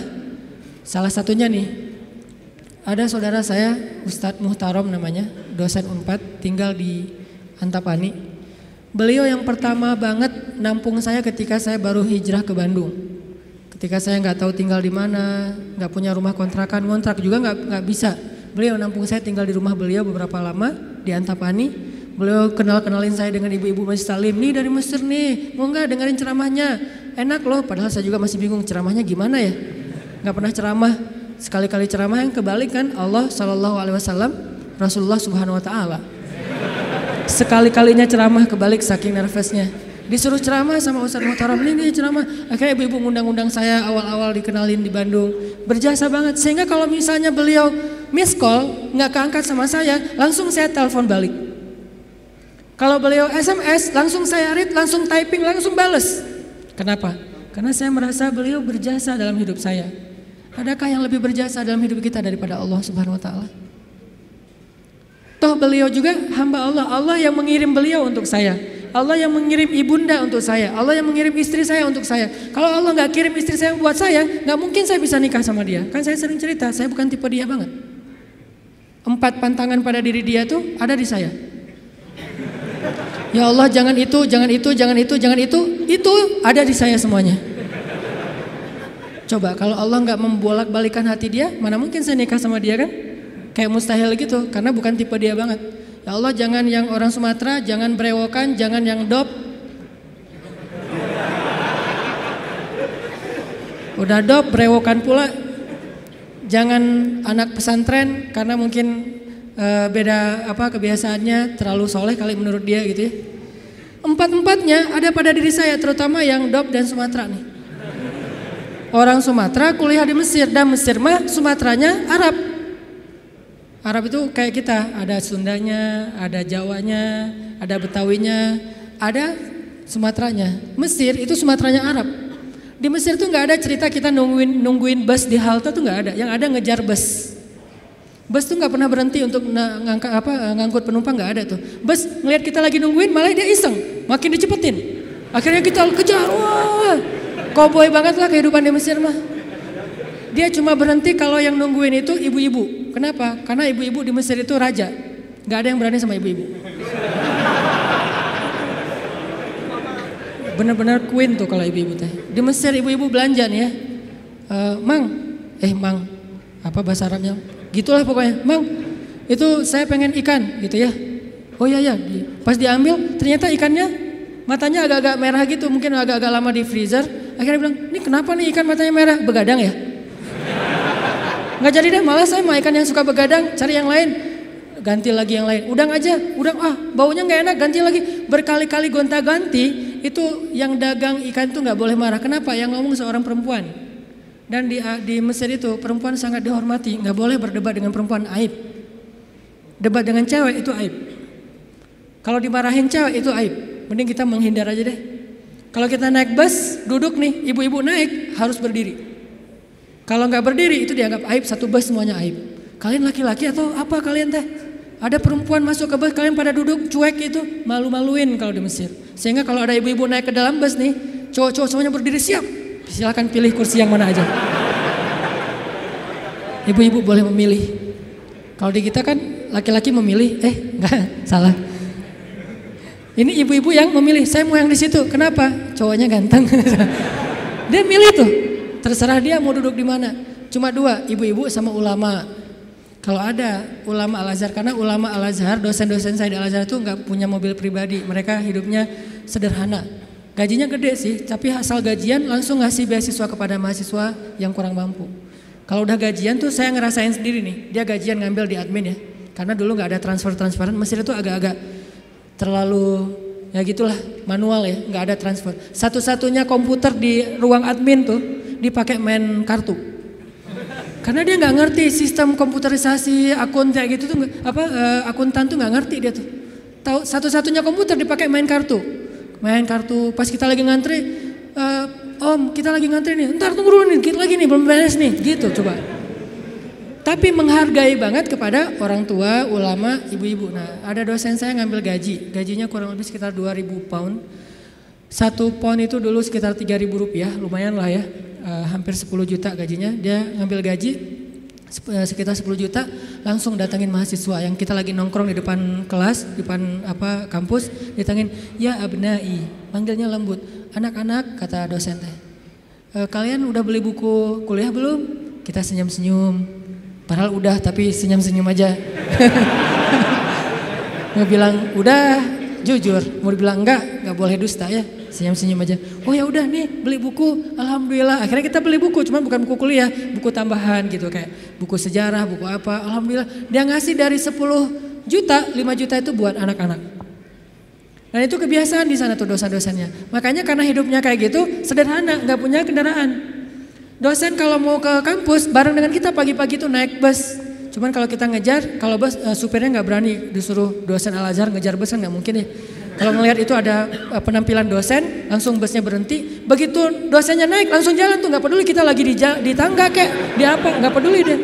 salah satunya nih. Ada saudara saya Ustadz Muhtarom namanya, dosen Unpad, tinggal di Antapani. Beliau yang pertama banget nampung saya ketika saya baru hijrah ke Bandung. Ketika saya nggak tahu tinggal di mana, nggak punya rumah kontrakan, ngontrak juga nggak nggak bisa. Beliau nampung saya tinggal di rumah beliau beberapa lama di Antapani. Beliau kenal kenalin saya dengan ibu-ibu masjid Salim nih dari Mesir nih, mau nggak dengerin ceramahnya? Enak loh, padahal saya juga masih bingung ceramahnya gimana ya? Nggak pernah ceramah, sekali-kali ceramah yang kebalik kan Allah Shallallahu Alaihi Wasallam, Rasulullah Subhanahu Wa Taala. Sekali-kalinya ceramah kebalik saking nervousnya. Disuruh ceramah sama Ustaz Muhtaram ini ceramah. Akhirnya ibu-ibu ngundang-undang saya awal-awal dikenalin di Bandung. Berjasa banget. Sehingga kalau misalnya beliau miss call, nggak keangkat sama saya, langsung saya telepon balik. Kalau beliau SMS, langsung saya read, langsung typing, langsung bales. Kenapa? Karena saya merasa beliau berjasa dalam hidup saya. Adakah yang lebih berjasa dalam hidup kita daripada Allah Subhanahu wa taala? Toh beliau juga hamba Allah. Allah yang mengirim beliau untuk saya. Allah yang mengirim ibunda untuk saya. Allah yang mengirim istri saya untuk saya. Kalau Allah nggak kirim istri saya buat saya, nggak mungkin saya bisa nikah sama dia. Kan saya sering cerita, saya bukan tipe dia banget. Empat pantangan pada diri dia tuh ada di saya. Ya Allah jangan itu, jangan itu, jangan itu, jangan itu. Itu ada di saya semuanya. Coba kalau Allah nggak membolak balikan hati dia, mana mungkin saya nikah sama dia kan? kayak mustahil gitu karena bukan tipe dia banget. Ya Allah jangan yang orang Sumatera, jangan brewokan, jangan yang dop. Udah dop, brewokan pula. Jangan anak pesantren karena mungkin uh, beda apa kebiasaannya terlalu soleh kali menurut dia gitu ya. Empat-empatnya ada pada diri saya terutama yang dop dan Sumatera nih. Orang Sumatera kuliah di Mesir dan Mesir mah Sumateranya Arab. Arab itu kayak kita, ada Sundanya, ada Jawanya, ada Betawinya, ada Sumateranya. Mesir itu Sumateranya Arab. Di Mesir tuh nggak ada cerita kita nungguin nungguin bus di halte tuh nggak ada. Yang ada ngejar bus. Bus tuh nggak pernah berhenti untuk ngangkat apa ngangkut penumpang nggak ada tuh. Bus ngelihat kita lagi nungguin malah dia iseng, makin dicepetin. Akhirnya kita kejar, wah, koboi banget lah kehidupan di Mesir mah. Dia cuma berhenti kalau yang nungguin itu ibu-ibu. Kenapa? Karena ibu-ibu di Mesir itu raja. Gak ada yang berani sama ibu-ibu. Bener-bener queen tuh kalau ibu-ibu teh. Di Mesir ibu-ibu belanja nih ya. Uh, mang, eh mang, apa bahasa Arabnya? Gitulah pokoknya. Mang, itu saya pengen ikan gitu ya. Oh iya ya. Pas diambil ternyata ikannya matanya agak-agak merah gitu. Mungkin agak-agak lama di freezer. Akhirnya bilang, ini kenapa nih ikan matanya merah? Begadang ya? nggak jadi deh malah saya mau ikan yang suka begadang cari yang lain ganti lagi yang lain udang aja udang ah baunya nggak enak ganti lagi berkali-kali gonta ganti itu yang dagang ikan itu nggak boleh marah kenapa yang ngomong seorang perempuan dan di di Mesir itu perempuan sangat dihormati nggak boleh berdebat dengan perempuan aib debat dengan cewek itu aib kalau dimarahin cewek itu aib mending kita menghindar aja deh kalau kita naik bus duduk nih ibu-ibu naik harus berdiri kalau nggak berdiri itu dianggap aib, satu bus semuanya aib. Kalian laki-laki atau apa kalian teh? Ada perempuan masuk ke bus, kalian pada duduk cuek itu, malu-maluin kalau di Mesir. Sehingga kalau ada ibu-ibu naik ke dalam bus nih, cowok-cowok semuanya berdiri siap. Silahkan pilih kursi yang mana aja. Ibu-ibu boleh memilih. Kalau di kita kan laki-laki memilih, eh enggak, salah. Ini ibu-ibu yang memilih, saya mau yang di situ. Kenapa? Cowoknya ganteng. dia milih tuh. Terserah dia mau duduk di mana. Cuma dua, ibu-ibu sama ulama. Kalau ada ulama Al-Azhar, karena ulama Al-Azhar, dosen-dosen saya di Al-Azhar itu nggak punya mobil pribadi. Mereka hidupnya sederhana. Gajinya gede sih, tapi asal gajian langsung ngasih beasiswa kepada mahasiswa yang kurang mampu. Kalau udah gajian tuh saya ngerasain sendiri nih, dia gajian ngambil di admin ya. Karena dulu nggak ada transfer-transferan, Mesir itu agak-agak terlalu ya gitulah manual ya nggak ada transfer satu-satunya komputer di ruang admin tuh dipakai main kartu karena dia nggak ngerti sistem komputerisasi akun kayak gitu tuh apa uh, akuntan tuh nggak ngerti dia tuh tahu satu-satunya komputer dipakai main kartu main kartu pas kita lagi ngantri uh, om kita lagi ngantri nih ntar tunggu dulu nih kita lagi nih belum beres nih gitu coba tapi menghargai banget kepada orang tua, ulama, ibu-ibu. Nah, ada dosen saya ngambil gaji, gajinya kurang lebih sekitar 2000 pound. Satu pound itu dulu sekitar 3000 rupiah, lumayan lah ya, uh, hampir 10 juta gajinya. Dia ngambil gaji sekitar 10 juta, langsung datangin mahasiswa yang kita lagi nongkrong di depan kelas, di depan apa kampus, ditangin, ya abnai, panggilnya lembut. Anak-anak, kata dosen teh, e, kalian udah beli buku kuliah belum? Kita senyum-senyum, Padahal udah tapi senyum-senyum aja. Nggak bilang udah jujur, mau dibilang enggak, enggak boleh dusta ya. Senyum-senyum aja. Oh ya udah nih beli buku, alhamdulillah. Akhirnya kita beli buku, cuman bukan buku kuliah, buku tambahan gitu kayak buku sejarah, buku apa. Alhamdulillah dia ngasih dari 10 juta, 5 juta itu buat anak-anak. Dan itu kebiasaan di sana tuh dosa-dosanya. Makanya karena hidupnya kayak gitu, sederhana, nggak punya kendaraan. Dosen kalau mau ke kampus bareng dengan kita pagi-pagi tuh naik bus. Cuman kalau kita ngejar, kalau bus uh, supirnya nggak berani disuruh dosen Al Azhar ngejar bus kan nggak mungkin ya. Kalau ngelihat itu ada uh, penampilan dosen, langsung busnya berhenti. Begitu dosennya naik, langsung jalan tuh nggak peduli kita lagi di, di tangga kek, di apa, nggak peduli deh.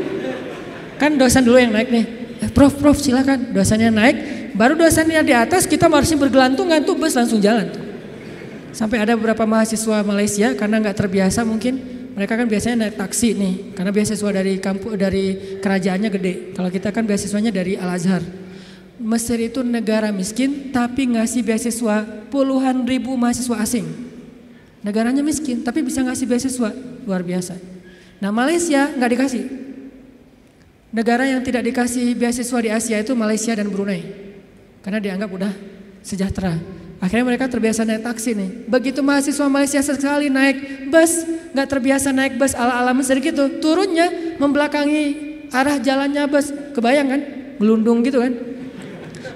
Kan dosen dulu yang naik nih. Eh, prof, prof silakan. Dosennya naik, baru dosennya di atas, kita masih bergelantungan tuh bus langsung jalan. Sampai ada beberapa mahasiswa Malaysia karena nggak terbiasa mungkin mereka kan biasanya naik taksi nih, karena beasiswa dari kampus dari kerajaannya gede. Kalau kita kan beasiswanya dari Al Azhar. Mesir itu negara miskin tapi ngasih beasiswa puluhan ribu mahasiswa asing. Negaranya miskin tapi bisa ngasih beasiswa luar biasa. Nah Malaysia nggak dikasih. Negara yang tidak dikasih beasiswa di Asia itu Malaysia dan Brunei. Karena dianggap udah sejahtera. Akhirnya mereka terbiasa naik taksi nih. Begitu mahasiswa Malaysia sekali naik bus, nggak terbiasa naik bus ala-ala Mesir gitu. Turunnya membelakangi arah jalannya bus. Kebayang kan? Gelundung gitu kan.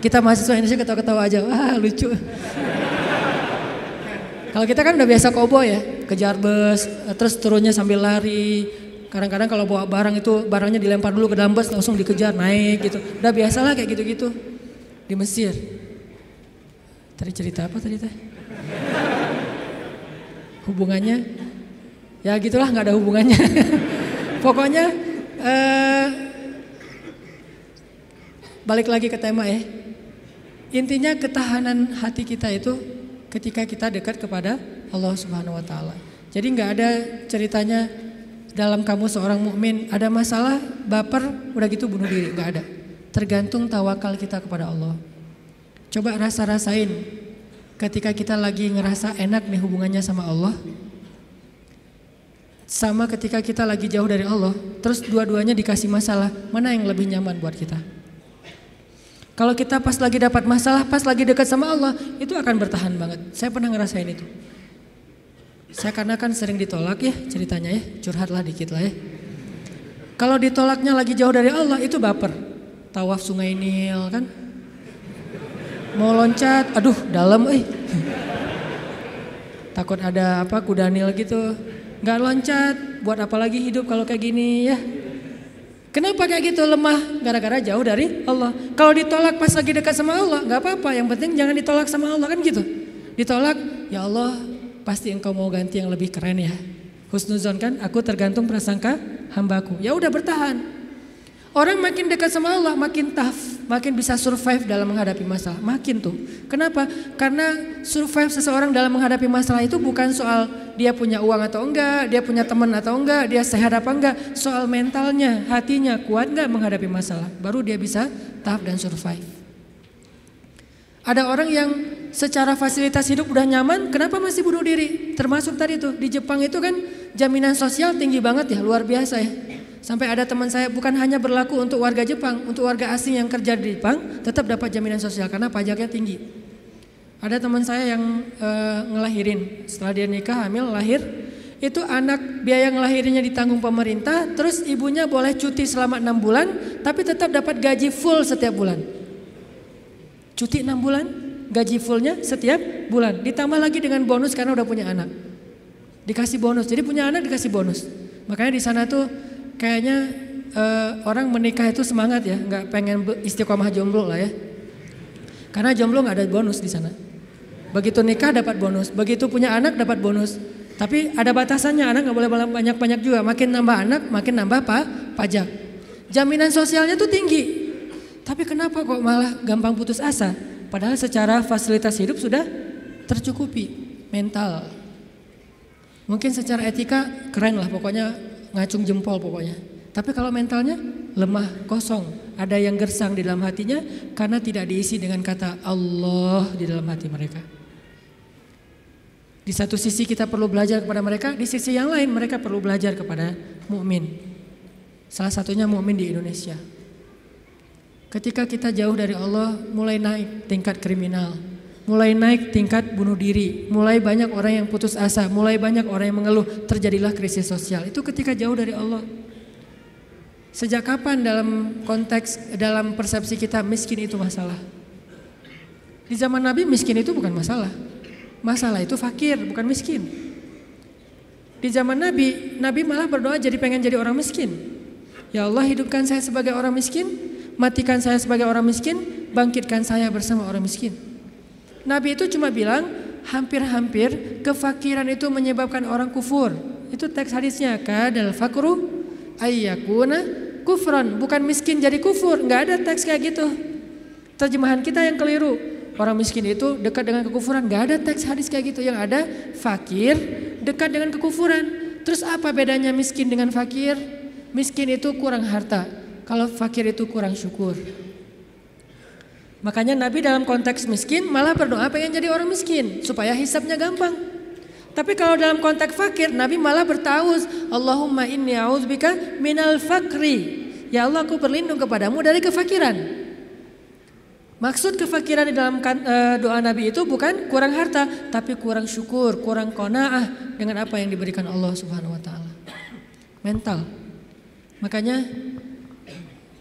Kita mahasiswa Indonesia ketawa-ketawa aja. Wah lucu. Kalau kita kan udah biasa kobo ya. Kejar bus, terus turunnya sambil lari. Kadang-kadang kalau bawa barang itu barangnya dilempar dulu ke dalam bus langsung dikejar naik gitu. Udah biasa lah kayak gitu-gitu di Mesir. Tadi cerita apa tadi teh? Hubungannya? Ya gitulah nggak ada hubungannya. Pokoknya eh, balik lagi ke tema ya. Intinya ketahanan hati kita itu ketika kita dekat kepada Allah Subhanahu wa taala. Jadi nggak ada ceritanya dalam kamu seorang mukmin ada masalah baper udah gitu bunuh diri nggak ada. Tergantung tawakal kita kepada Allah. Coba rasa-rasain ketika kita lagi ngerasa enak nih hubungannya sama Allah. Sama ketika kita lagi jauh dari Allah, terus dua-duanya dikasih masalah, mana yang lebih nyaman buat kita? Kalau kita pas lagi dapat masalah, pas lagi dekat sama Allah, itu akan bertahan banget. Saya pernah ngerasain itu. Saya karena kan sering ditolak ya ceritanya ya, curhatlah dikit lah ya. Kalau ditolaknya lagi jauh dari Allah, itu baper. Tawaf sungai Nil kan, mau loncat, aduh dalam eh. Takut ada apa kudanil gitu. Nggak loncat, buat apa lagi hidup kalau kayak gini ya. Kenapa kayak gitu lemah? Gara-gara jauh dari Allah. Kalau ditolak pas lagi dekat sama Allah, nggak apa-apa. Yang penting jangan ditolak sama Allah kan gitu. Ditolak, ya Allah pasti engkau mau ganti yang lebih keren ya. Husnuzon kan, aku tergantung prasangka hambaku. Ya udah bertahan. Orang makin dekat sama Allah makin tough, makin bisa survive dalam menghadapi masalah. Makin tuh. Kenapa? Karena survive seseorang dalam menghadapi masalah itu bukan soal dia punya uang atau enggak, dia punya teman atau enggak, dia sehat apa enggak. Soal mentalnya, hatinya kuat enggak menghadapi masalah. Baru dia bisa tough dan survive. Ada orang yang secara fasilitas hidup udah nyaman, kenapa masih bunuh diri? Termasuk tadi tuh di Jepang itu kan jaminan sosial tinggi banget ya, luar biasa ya. Sampai ada teman saya bukan hanya berlaku untuk warga Jepang, untuk warga asing yang kerja di Jepang tetap dapat jaminan sosial karena pajaknya tinggi. Ada teman saya yang e, ngelahirin, setelah dia nikah hamil lahir, itu anak biaya ngelahirnya ditanggung pemerintah, terus ibunya boleh cuti selama enam bulan, tapi tetap dapat gaji full setiap bulan. Cuti enam bulan, gaji fullnya setiap bulan. Ditambah lagi dengan bonus karena udah punya anak. Dikasih bonus, jadi punya anak dikasih bonus. Makanya di sana tuh kayaknya uh, orang menikah itu semangat ya, nggak pengen istiqomah jomblo lah ya. Karena jomblo nggak ada bonus di sana. Begitu nikah dapat bonus, begitu punya anak dapat bonus. Tapi ada batasannya, anak nggak boleh banyak-banyak juga. Makin nambah anak, makin nambah apa? Pajak. Jaminan sosialnya tuh tinggi. Tapi kenapa kok malah gampang putus asa? Padahal secara fasilitas hidup sudah tercukupi. Mental. Mungkin secara etika keren lah pokoknya ngacung jempol pokoknya. Tapi kalau mentalnya lemah, kosong, ada yang gersang di dalam hatinya karena tidak diisi dengan kata Allah di dalam hati mereka. Di satu sisi kita perlu belajar kepada mereka, di sisi yang lain mereka perlu belajar kepada mukmin. Salah satunya mukmin di Indonesia. Ketika kita jauh dari Allah, mulai naik tingkat kriminal, mulai naik tingkat bunuh diri, mulai banyak orang yang putus asa, mulai banyak orang yang mengeluh, terjadilah krisis sosial. Itu ketika jauh dari Allah. Sejak kapan dalam konteks dalam persepsi kita miskin itu masalah? Di zaman Nabi miskin itu bukan masalah. Masalah itu fakir, bukan miskin. Di zaman Nabi, Nabi malah berdoa jadi pengen jadi orang miskin. Ya Allah hidupkan saya sebagai orang miskin, matikan saya sebagai orang miskin, bangkitkan saya bersama orang miskin. Nabi itu cuma bilang, hampir-hampir kefakiran itu menyebabkan orang kufur. Itu teks hadisnya, kadal fakru ayyakuna kufran, bukan miskin jadi kufur, nggak ada teks kayak gitu. Terjemahan kita yang keliru. Orang miskin itu dekat dengan kekufuran. Gak ada teks hadis kayak gitu. Yang ada fakir dekat dengan kekufuran. Terus apa bedanya miskin dengan fakir? Miskin itu kurang harta. Kalau fakir itu kurang syukur. Makanya Nabi dalam konteks miskin malah berdoa pengen jadi orang miskin. Supaya hisapnya gampang. Tapi kalau dalam konteks fakir Nabi malah bertaus. Allahumma inni a'udzubika minal fakri. Ya Allah aku berlindung kepadamu dari kefakiran. Maksud kefakiran di dalam uh, doa Nabi itu bukan kurang harta, tapi kurang syukur, kurang kona'ah dengan apa yang diberikan Allah Subhanahu wa taala. Mental. Makanya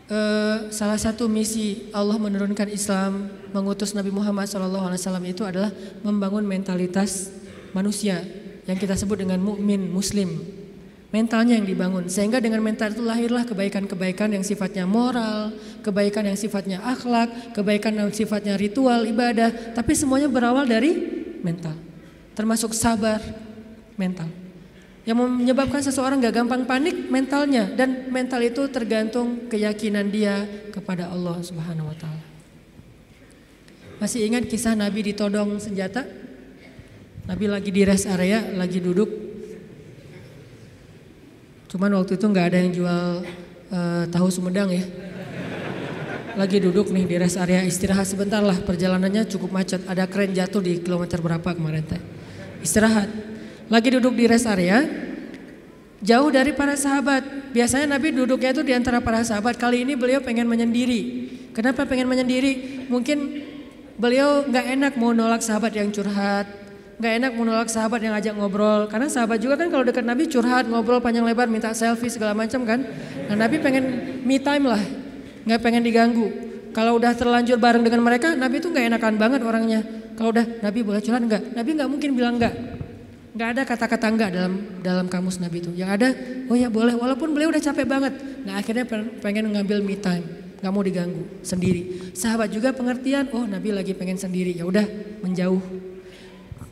uh, salah satu misi Allah menurunkan Islam, mengutus Nabi Muhammad SAW itu adalah membangun mentalitas manusia yang kita sebut dengan mukmin muslim mentalnya yang dibangun sehingga dengan mental itu lahirlah kebaikan-kebaikan yang sifatnya moral, kebaikan yang sifatnya akhlak, kebaikan yang sifatnya ritual ibadah, tapi semuanya berawal dari mental. Termasuk sabar mental. Yang menyebabkan seseorang gak gampang panik mentalnya dan mental itu tergantung keyakinan dia kepada Allah Subhanahu wa taala. Masih ingat kisah Nabi ditodong senjata? Nabi lagi di rest area, lagi duduk Cuman waktu itu nggak ada yang jual uh, tahu Sumedang ya. Lagi duduk nih di rest area istirahat sebentar lah perjalanannya cukup macet. Ada keren jatuh di kilometer berapa kemarin teh. Istirahat. Lagi duduk di rest area. Jauh dari para sahabat. Biasanya Nabi duduknya itu di antara para sahabat. Kali ini beliau pengen menyendiri. Kenapa pengen menyendiri? Mungkin beliau nggak enak mau nolak sahabat yang curhat, Gak enak menolak sahabat yang ajak ngobrol. Karena sahabat juga kan kalau dekat Nabi curhat ngobrol panjang lebar minta selfie segala macam kan. Nah Nabi pengen me time lah. Nggak pengen diganggu. Kalau udah terlanjur bareng dengan mereka Nabi itu nggak enakan banget orangnya. Kalau udah Nabi boleh curhat nggak? Nabi nggak mungkin bilang nggak nggak ada kata-kata nggak dalam dalam kamus Nabi itu. Yang ada oh ya boleh walaupun beliau udah capek banget. Nah akhirnya pengen ngambil me time. Nggak mau diganggu sendiri. Sahabat juga pengertian oh Nabi lagi pengen sendiri. Ya udah menjauh.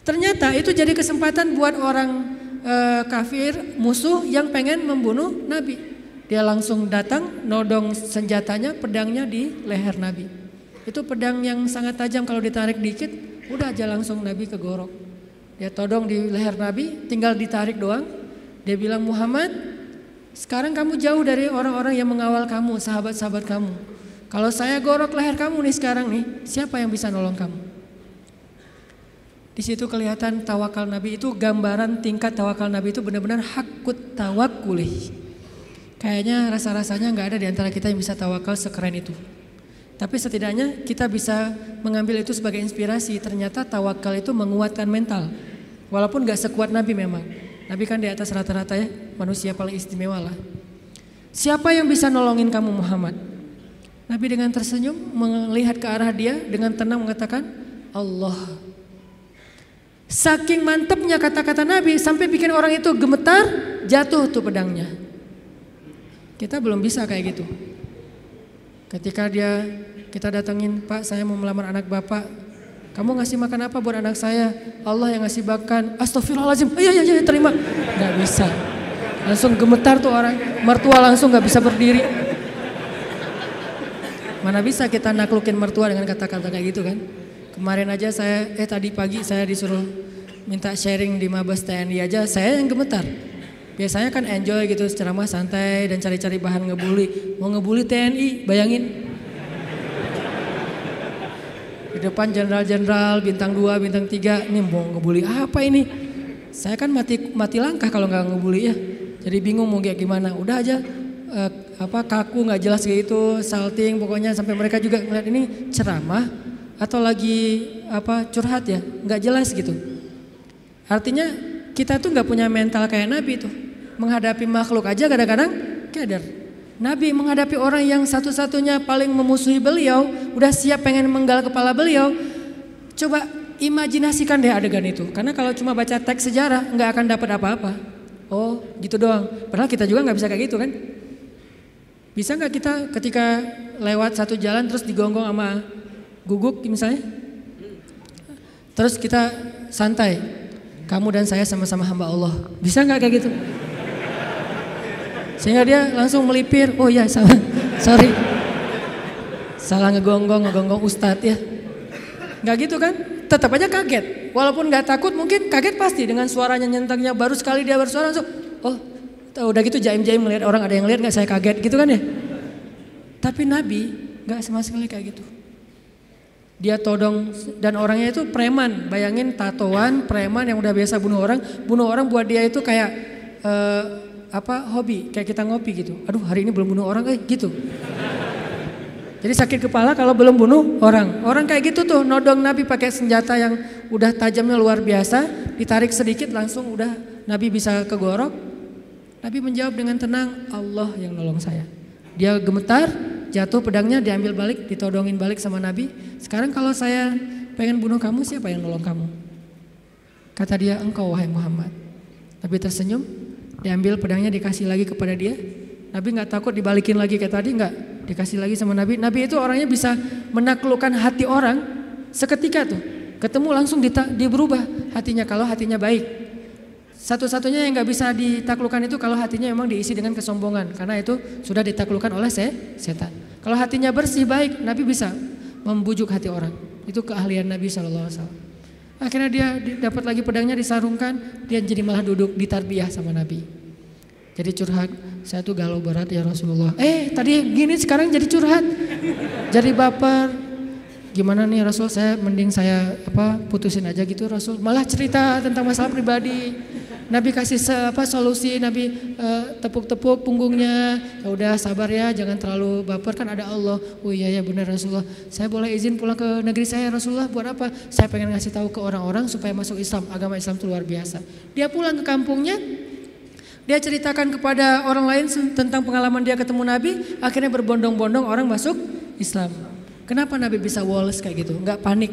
Ternyata itu jadi kesempatan buat orang e, kafir musuh yang pengen membunuh Nabi. Dia langsung datang nodong senjatanya, pedangnya di leher Nabi. Itu pedang yang sangat tajam. Kalau ditarik dikit, udah aja langsung Nabi kegorok. Dia todong di leher Nabi, tinggal ditarik doang. Dia bilang Muhammad, sekarang kamu jauh dari orang-orang yang mengawal kamu, sahabat-sahabat kamu. Kalau saya gorok leher kamu nih sekarang nih, siapa yang bisa nolong kamu? Di situ kelihatan tawakal Nabi itu gambaran tingkat tawakal Nabi itu benar-benar hakut tawakuli. Kayaknya rasa-rasanya nggak ada di antara kita yang bisa tawakal sekeren itu. Tapi setidaknya kita bisa mengambil itu sebagai inspirasi. Ternyata tawakal itu menguatkan mental. Walaupun gak sekuat Nabi memang. Nabi kan di atas rata-rata ya, manusia paling istimewa lah. Siapa yang bisa nolongin kamu Muhammad? Nabi dengan tersenyum melihat ke arah dia dengan tenang mengatakan Allah. Saking mantepnya kata-kata Nabi sampai bikin orang itu gemetar, jatuh tuh pedangnya. Kita belum bisa kayak gitu. Ketika dia kita datengin, Pak saya mau melamar anak Bapak. Kamu ngasih makan apa buat anak saya? Allah yang ngasih makan. Astagfirullahaladzim. Iya, iya, iya, terima. Gak bisa. Langsung gemetar tuh orang. Mertua langsung gak bisa berdiri. Mana bisa kita naklukin mertua dengan kata-kata kayak gitu kan? Kemarin aja saya, eh tadi pagi saya disuruh minta sharing di Mabes TNI aja, saya yang gemetar. Biasanya kan enjoy gitu ceramah santai dan cari-cari bahan ngebully. Mau ngebully TNI, bayangin. Depan jenderal-jenderal bintang 2, bintang 3, ini mau ngebully apa ini? Saya kan mati mati langkah kalau nggak ngebully ya. Jadi bingung mau kayak gimana. Udah aja uh, apa kaku nggak jelas gitu, salting pokoknya sampai mereka juga ngeliat ini ceramah atau lagi apa curhat ya, nggak jelas gitu. Artinya kita tuh nggak punya mental kayak Nabi tuh. Menghadapi makhluk aja kadang-kadang keder. Nabi menghadapi orang yang satu-satunya paling memusuhi beliau, udah siap pengen menggal kepala beliau. Coba imajinasikan deh adegan itu. Karena kalau cuma baca teks sejarah nggak akan dapat apa-apa. Oh gitu doang. Padahal kita juga nggak bisa kayak gitu kan. Bisa nggak kita ketika lewat satu jalan terus digonggong sama guguk misalnya? Terus kita santai, kamu dan saya sama-sama hamba Allah. Bisa nggak kayak gitu? Sehingga dia langsung melipir, oh iya salah, sorry. Salah ngegonggong, ngegonggong ustadz ya. Nggak gitu kan? Tetap aja kaget. Walaupun nggak takut mungkin kaget pasti dengan suaranya nyentaknya baru sekali dia bersuara langsung, oh udah gitu jaim-jaim melihat orang ada yang lihat nggak saya kaget gitu kan ya. Tapi Nabi nggak sama sekali kayak gitu. Dia todong dan orangnya itu preman. Bayangin tatoan preman yang udah biasa bunuh orang, bunuh orang buat dia itu kayak uh, apa hobi kayak kita ngopi gitu. Aduh hari ini belum bunuh orang eh gitu. Jadi sakit kepala kalau belum bunuh orang. Orang kayak gitu tuh nodong Nabi pakai senjata yang udah tajamnya luar biasa, ditarik sedikit langsung udah Nabi bisa kegorok. Nabi menjawab dengan tenang, Allah yang nolong saya. Dia gemetar, jatuh pedangnya diambil balik, ditodongin balik sama Nabi. Sekarang kalau saya pengen bunuh kamu, siapa yang nolong kamu? Kata dia, engkau wahai Muhammad. Nabi tersenyum, diambil pedangnya dikasih lagi kepada dia. Nabi nggak takut dibalikin lagi kayak tadi nggak dikasih lagi sama Nabi. Nabi itu orangnya bisa menaklukkan hati orang seketika tuh. Ketemu langsung di berubah hatinya kalau hatinya baik. Satu-satunya yang nggak bisa ditaklukkan itu kalau hatinya memang diisi dengan kesombongan karena itu sudah ditaklukkan oleh se setan. Kalau hatinya bersih baik, Nabi bisa membujuk hati orang. Itu keahlian Nabi Shallallahu Alaihi Wasallam. Akhirnya dia dapat lagi pedangnya disarungkan, dia jadi malah duduk di tarbiyah sama Nabi. Jadi curhat, saya tuh galau berat ya Rasulullah. Eh tadi gini sekarang jadi curhat, jadi baper. Gimana nih Rasul? Saya mending saya apa putusin aja gitu Rasul. Malah cerita tentang masalah pribadi. Nabi kasih apa solusi, Nabi uh, tepuk-tepuk punggungnya. Ya udah sabar ya, jangan terlalu baper kan ada Allah. Oh iya ya benar Rasulullah. Saya boleh izin pulang ke negeri saya Rasulullah buat apa? Saya pengen ngasih tahu ke orang-orang supaya masuk Islam. Agama Islam itu luar biasa. Dia pulang ke kampungnya, dia ceritakan kepada orang lain tentang pengalaman dia ketemu Nabi, akhirnya berbondong-bondong orang masuk Islam. Kenapa Nabi bisa walls kayak gitu? Enggak panik.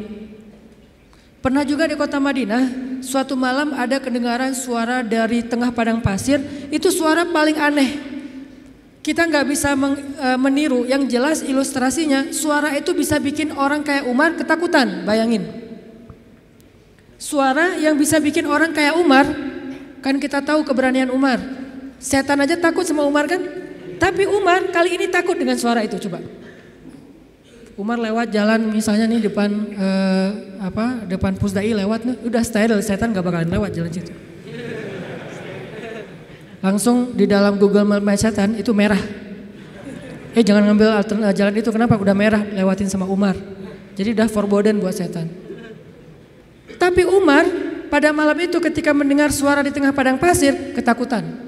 Pernah juga di kota Madinah, suatu malam ada kedengaran suara dari tengah padang pasir, itu suara paling aneh. Kita nggak bisa meniru, yang jelas ilustrasinya, suara itu bisa bikin orang kayak Umar ketakutan, bayangin. Suara yang bisa bikin orang kayak Umar, kan kita tahu keberanian Umar. Setan aja takut sama Umar kan? Tapi Umar kali ini takut dengan suara itu, coba. Umar lewat jalan misalnya nih depan eh, apa depan Pusdai lewat nih udah style setan gak bakalan lewat jalan situ. Langsung di dalam Google Map setan itu merah. Eh jangan ngambil jalan itu kenapa udah merah lewatin sama Umar. Jadi udah forbidden buat setan. Tapi Umar pada malam itu ketika mendengar suara di tengah padang pasir ketakutan.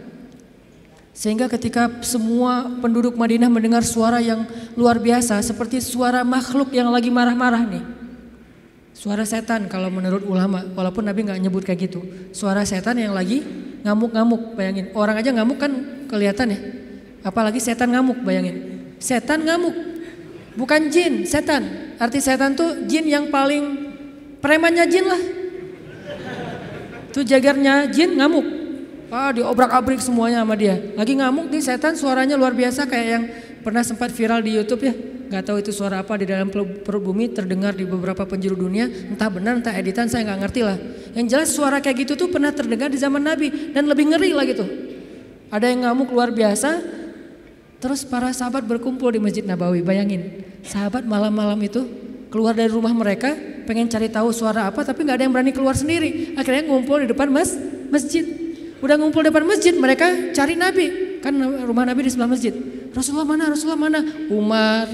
Sehingga ketika semua penduduk Madinah mendengar suara yang luar biasa seperti suara makhluk yang lagi marah-marah nih. Suara setan kalau menurut ulama, walaupun Nabi nggak nyebut kayak gitu. Suara setan yang lagi ngamuk-ngamuk, bayangin. Orang aja ngamuk kan kelihatan ya. Apalagi setan ngamuk, bayangin. Setan ngamuk, bukan jin, setan. Arti setan tuh jin yang paling premannya jin lah. Tuh jagarnya jin ngamuk. Wah diobrak-abrik semuanya sama dia. Lagi ngamuk nih setan suaranya luar biasa kayak yang pernah sempat viral di Youtube ya. Nggak tahu itu suara apa di dalam perut bumi terdengar di beberapa penjuru dunia. Entah benar entah editan saya nggak ngerti lah. Yang jelas suara kayak gitu tuh pernah terdengar di zaman Nabi dan lebih ngeri lah gitu ada yang ngamuk luar biasa terus para sahabat berkumpul di Masjid Nabawi. Bayangin sahabat malam-malam itu keluar dari rumah mereka pengen cari tahu suara apa tapi nggak ada yang berani keluar sendiri. Akhirnya ngumpul di depan mas masjid udah ngumpul depan masjid mereka cari Nabi kan rumah Nabi di sebelah masjid Rasulullah mana Rasulullah mana Umar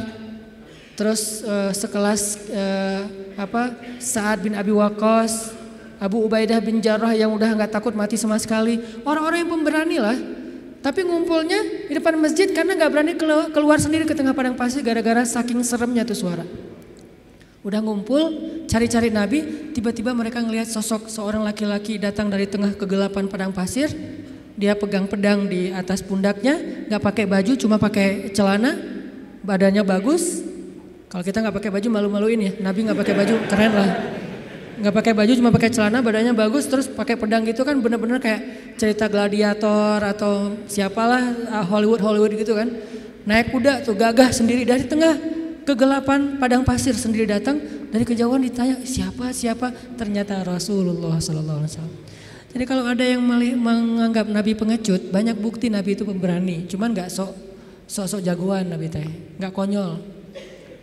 Terus uh, sekelas uh, apa Saad bin Abi Waqqas, Abu Ubaidah bin Jarrah yang udah nggak takut mati sama sekali. Orang-orang yang pemberani lah. Tapi ngumpulnya di depan masjid karena nggak berani keluar sendiri ke tengah padang pasir gara-gara saking seremnya tuh suara. Udah ngumpul, cari-cari Nabi, tiba-tiba mereka ngelihat sosok seorang laki-laki datang dari tengah kegelapan padang pasir. Dia pegang pedang di atas pundaknya, nggak pakai baju, cuma pakai celana, badannya bagus, kalau kita nggak pakai baju malu-maluin ya. Nabi nggak pakai baju keren lah. Nggak pakai baju cuma pakai celana badannya bagus terus pakai pedang gitu kan bener-bener kayak cerita gladiator atau siapalah ah, Hollywood Hollywood gitu kan. Naik kuda tuh gagah sendiri dari tengah kegelapan padang pasir sendiri datang dari kejauhan ditanya siapa siapa ternyata Rasulullah Sallallahu Alaihi Wasallam. Jadi kalau ada yang menganggap Nabi pengecut, banyak bukti Nabi itu pemberani. Cuman nggak sok sok-sok jagoan Nabi teh, nggak konyol.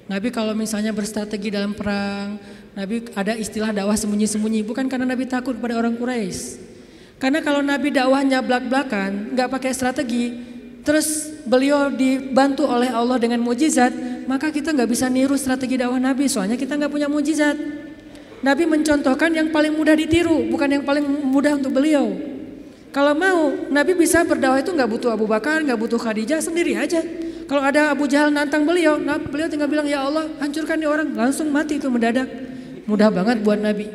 Nabi kalau misalnya berstrategi dalam perang, Nabi ada istilah dakwah sembunyi-sembunyi, bukan karena Nabi takut pada orang Quraisy. Karena kalau Nabi dakwahnya belak-belakan, nggak pakai strategi, terus beliau dibantu oleh Allah dengan mujizat, maka kita nggak bisa niru strategi dakwah Nabi, soalnya kita nggak punya mujizat. Nabi mencontohkan yang paling mudah ditiru, bukan yang paling mudah untuk beliau. Kalau mau, Nabi bisa berdakwah itu nggak butuh Abu Bakar, nggak butuh Khadijah, sendiri aja. Kalau ada Abu Jahal nantang beliau, nah beliau tinggal bilang ya Allah hancurkan nih orang, langsung mati itu mendadak. Mudah banget buat Nabi.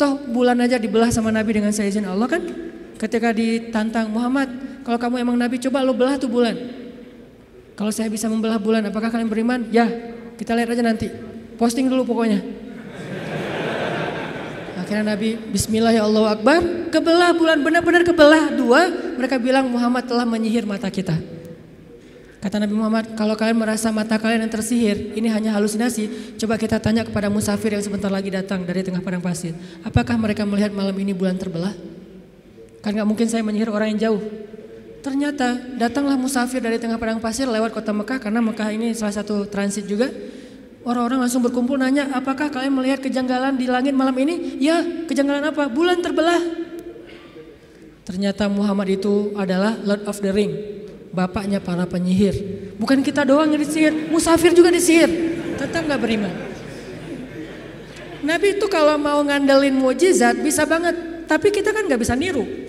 Toh bulan aja dibelah sama Nabi dengan seizin Allah kan? Ketika ditantang Muhammad, kalau kamu emang Nabi coba lo belah tuh bulan. Kalau saya bisa membelah bulan, apakah kalian beriman? Ya, kita lihat aja nanti. Posting dulu pokoknya. Akhirnya Nabi Bismillah ya Allah Akbar Kebelah bulan benar-benar kebelah dua Mereka bilang Muhammad telah menyihir mata kita Kata Nabi Muhammad, kalau kalian merasa mata kalian yang tersihir, ini hanya halusinasi. Coba kita tanya kepada musafir yang sebentar lagi datang dari tengah padang pasir. Apakah mereka melihat malam ini bulan terbelah? Kan gak mungkin saya menyihir orang yang jauh. Ternyata datanglah musafir dari tengah padang pasir lewat kota Mekah karena Mekah ini salah satu transit juga. Orang-orang langsung berkumpul nanya, apakah kalian melihat kejanggalan di langit malam ini? Ya, kejanggalan apa? Bulan terbelah. Ternyata Muhammad itu adalah Lord of the Ring, bapaknya para penyihir. Bukan kita doang yang disihir, musafir juga disihir. Tetap nggak beriman. Nabi itu kalau mau ngandelin mujizat bisa banget, tapi kita kan nggak bisa niru.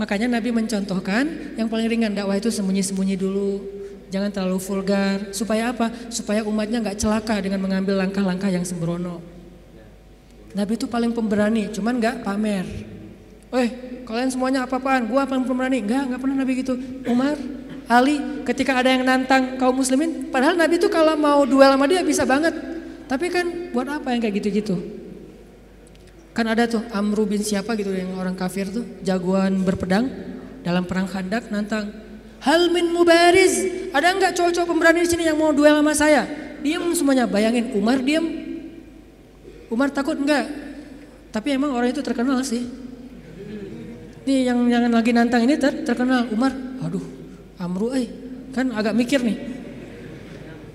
Makanya Nabi mencontohkan yang paling ringan dakwah itu sembunyi-sembunyi dulu, jangan terlalu vulgar. Supaya apa? Supaya umatnya nggak celaka dengan mengambil langkah-langkah yang sembrono. Nabi itu paling pemberani, cuman nggak pamer. Eh, kalian semuanya apa-apaan? Gua paling pemberani. Enggak, nggak pernah Nabi gitu. Umar, Ali ketika ada yang nantang kaum muslimin, padahal Nabi itu kalau mau duel sama dia bisa banget. Tapi kan buat apa yang kayak gitu-gitu? Kan ada tuh Amru bin siapa gitu yang orang kafir tuh, jagoan berpedang dalam perang Khandak nantang. Hal min mubariz, ada nggak cowok-cowok pemberani di sini yang mau duel sama saya? Diam semuanya, bayangin Umar diam. Umar takut enggak? Tapi emang orang itu terkenal sih. Nih yang yang lagi nantang ini ter, terkenal Umar. Aduh, Amru eh kan agak mikir nih.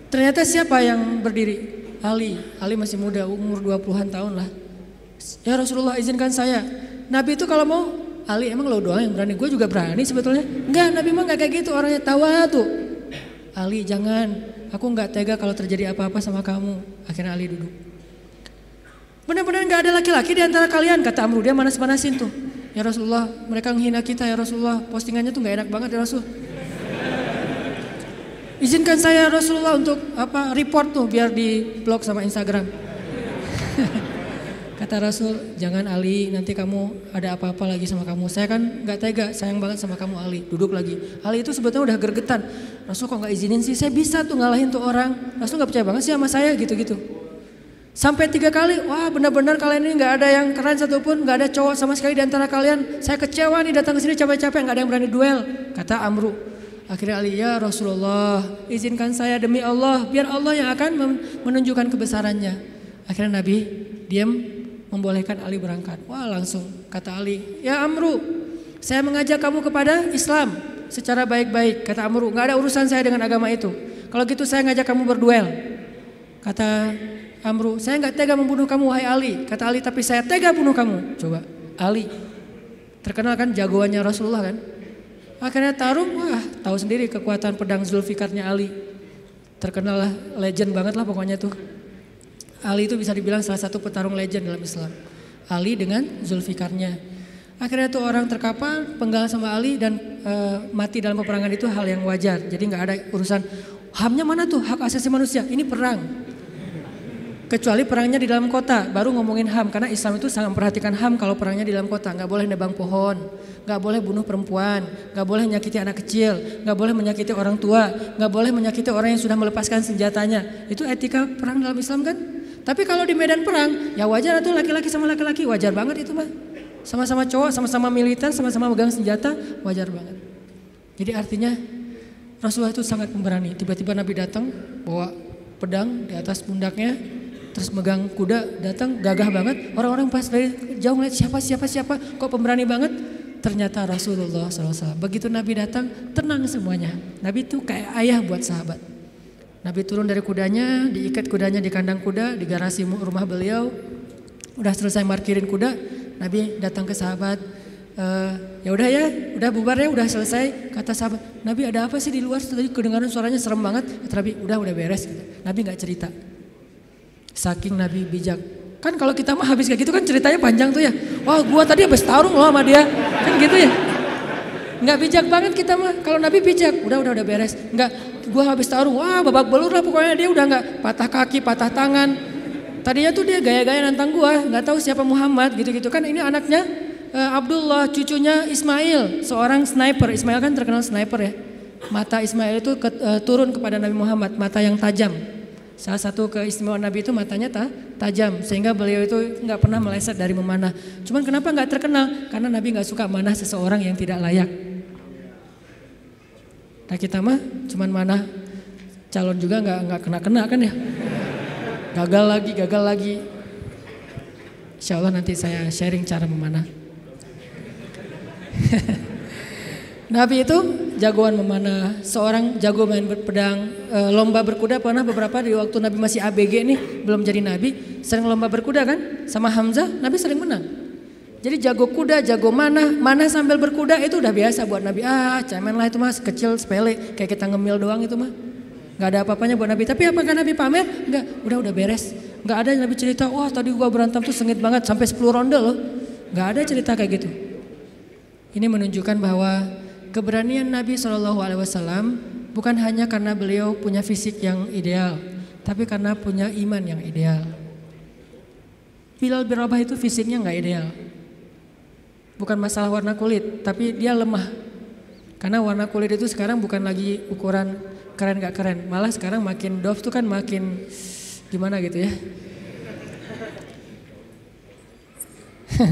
Ternyata siapa yang berdiri? Ali. Ali masih muda, umur 20-an tahun lah. Ya Rasulullah izinkan saya. Nabi itu kalau mau Ali emang lo doang yang berani. Gue juga berani sebetulnya. Enggak, Nabi emang gak kayak gitu. Orangnya tawa tuh. Ali jangan. Aku nggak tega kalau terjadi apa-apa sama kamu. Akhirnya Ali duduk. Benar-benar nggak ada laki-laki di antara kalian kata Amru dia manas-manasin tuh. Ya Rasulullah mereka menghina kita ya Rasulullah postingannya tuh nggak enak banget ya Rasul. Izinkan saya Rasulullah untuk apa report tuh biar di blog sama Instagram. Kata Rasul, jangan Ali, nanti kamu ada apa-apa lagi sama kamu. Saya kan nggak tega, sayang banget sama kamu Ali. Duduk lagi. Ali itu sebetulnya udah gergetan. Rasul kok nggak izinin sih? Saya bisa tuh ngalahin tuh orang. Rasul nggak percaya banget sih sama saya gitu-gitu. Sampai tiga kali, wah benar-benar kalian ini nggak ada yang keren satupun, nggak ada cowok sama sekali di antara kalian. Saya kecewa nih datang ke sini capek-capek, nggak ada yang berani duel. Kata Amru. Akhirnya Ali, ya Rasulullah, izinkan saya demi Allah, biar Allah yang akan menunjukkan kebesarannya. Akhirnya Nabi diam membolehkan Ali berangkat. Wah langsung kata Ali, ya Amru, saya mengajak kamu kepada Islam secara baik-baik. Kata Amru, nggak ada urusan saya dengan agama itu. Kalau gitu saya ngajak kamu berduel. Kata Amru, saya nggak tega membunuh kamu wahai Ali. Kata Ali, tapi saya tega bunuh kamu. Coba, Ali. Terkenal kan jagoannya Rasulullah kan? Akhirnya tarung, wah tahu sendiri kekuatan pedang Zulfikarnya Ali. Terkenal lah, legend banget lah pokoknya tuh. Ali itu bisa dibilang salah satu petarung legend dalam Islam. Ali dengan Zulfikarnya. Akhirnya tuh orang terkapar, penggal sama Ali dan e, mati dalam peperangan itu hal yang wajar. Jadi nggak ada urusan hamnya mana tuh hak asasi manusia. Ini perang. Kecuali perangnya di dalam kota, baru ngomongin HAM karena Islam itu sangat memperhatikan HAM kalau perangnya di dalam kota, nggak boleh nebang pohon, nggak boleh bunuh perempuan, nggak boleh menyakiti anak kecil, nggak boleh menyakiti orang tua, nggak boleh menyakiti orang yang sudah melepaskan senjatanya. Itu etika perang dalam Islam kan? Tapi kalau di medan perang, ya wajar tuh laki-laki sama laki-laki, wajar banget itu mah. Sama-sama cowok, sama-sama militer, sama-sama megang senjata, wajar banget. Jadi artinya Rasulullah itu sangat pemberani. Tiba-tiba Nabi datang bawa pedang di atas pundaknya, terus megang kuda datang gagah banget. Orang-orang pas dari jauh ngeliat siapa siapa siapa? Kok pemberani banget? Ternyata Rasulullah SAW begitu Nabi datang tenang semuanya. Nabi itu kayak ayah buat sahabat Nabi turun dari kudanya diikat kudanya di kandang kuda di garasi rumah beliau udah selesai markirin kuda Nabi datang ke sahabat e, ya udah ya udah bubar ya udah selesai kata sahabat Nabi ada apa sih di luar tadi kedengaran suaranya serem banget kata Nabi udah udah beres gitu. Nabi nggak cerita Saking Nabi bijak. Kan kalau kita mah habis kayak gitu kan ceritanya panjang tuh ya. Wah gua tadi habis tarung loh sama dia. Kan gitu ya. Nggak bijak banget kita mah. Kalau Nabi bijak, udah udah udah beres. Nggak, gua habis tarung, wah babak belur lah pokoknya dia udah nggak patah kaki, patah tangan. Tadinya tuh dia gaya-gaya nantang gua, nggak tahu siapa Muhammad gitu-gitu kan. Ini anaknya uh, Abdullah, cucunya Ismail, seorang sniper. Ismail kan terkenal sniper ya. Mata Ismail itu ke, uh, turun kepada Nabi Muhammad, mata yang tajam. Salah satu keistimewaan Nabi itu matanya ta, tajam sehingga beliau itu nggak pernah meleset dari memanah. Cuman kenapa nggak terkenal? Karena Nabi nggak suka manah seseorang yang tidak layak. Nah kita mah cuman manah calon juga nggak nggak kena kena kan ya? Gagal lagi, gagal lagi. Insya Allah nanti saya sharing cara memanah. Nabi itu jagoan memanah, seorang jago main pedang, e, lomba berkuda pernah beberapa di waktu Nabi masih ABG nih, belum jadi Nabi, sering lomba berkuda kan, sama Hamzah, Nabi sering menang. Jadi jago kuda, jago mana, mana sambil berkuda itu udah biasa buat Nabi. Ah, cemen lah itu mas, kecil, sepele, kayak kita ngemil doang itu mah. Gak ada apa-apanya buat Nabi. Tapi apakah Nabi pamer? Enggak, udah udah beres. Gak ada Nabi cerita, wah tadi gua berantem tuh sengit banget sampai 10 ronde loh. Gak ada cerita kayak gitu. Ini menunjukkan bahwa Keberanian Nabi Wasallam bukan hanya karena beliau punya fisik yang ideal, tapi karena punya iman yang ideal. Bilal bin Rabah itu fisiknya nggak ideal, bukan masalah warna kulit, tapi dia lemah. Karena warna kulit itu sekarang bukan lagi ukuran keren gak keren, malah sekarang makin dof tuh kan makin gimana gitu ya.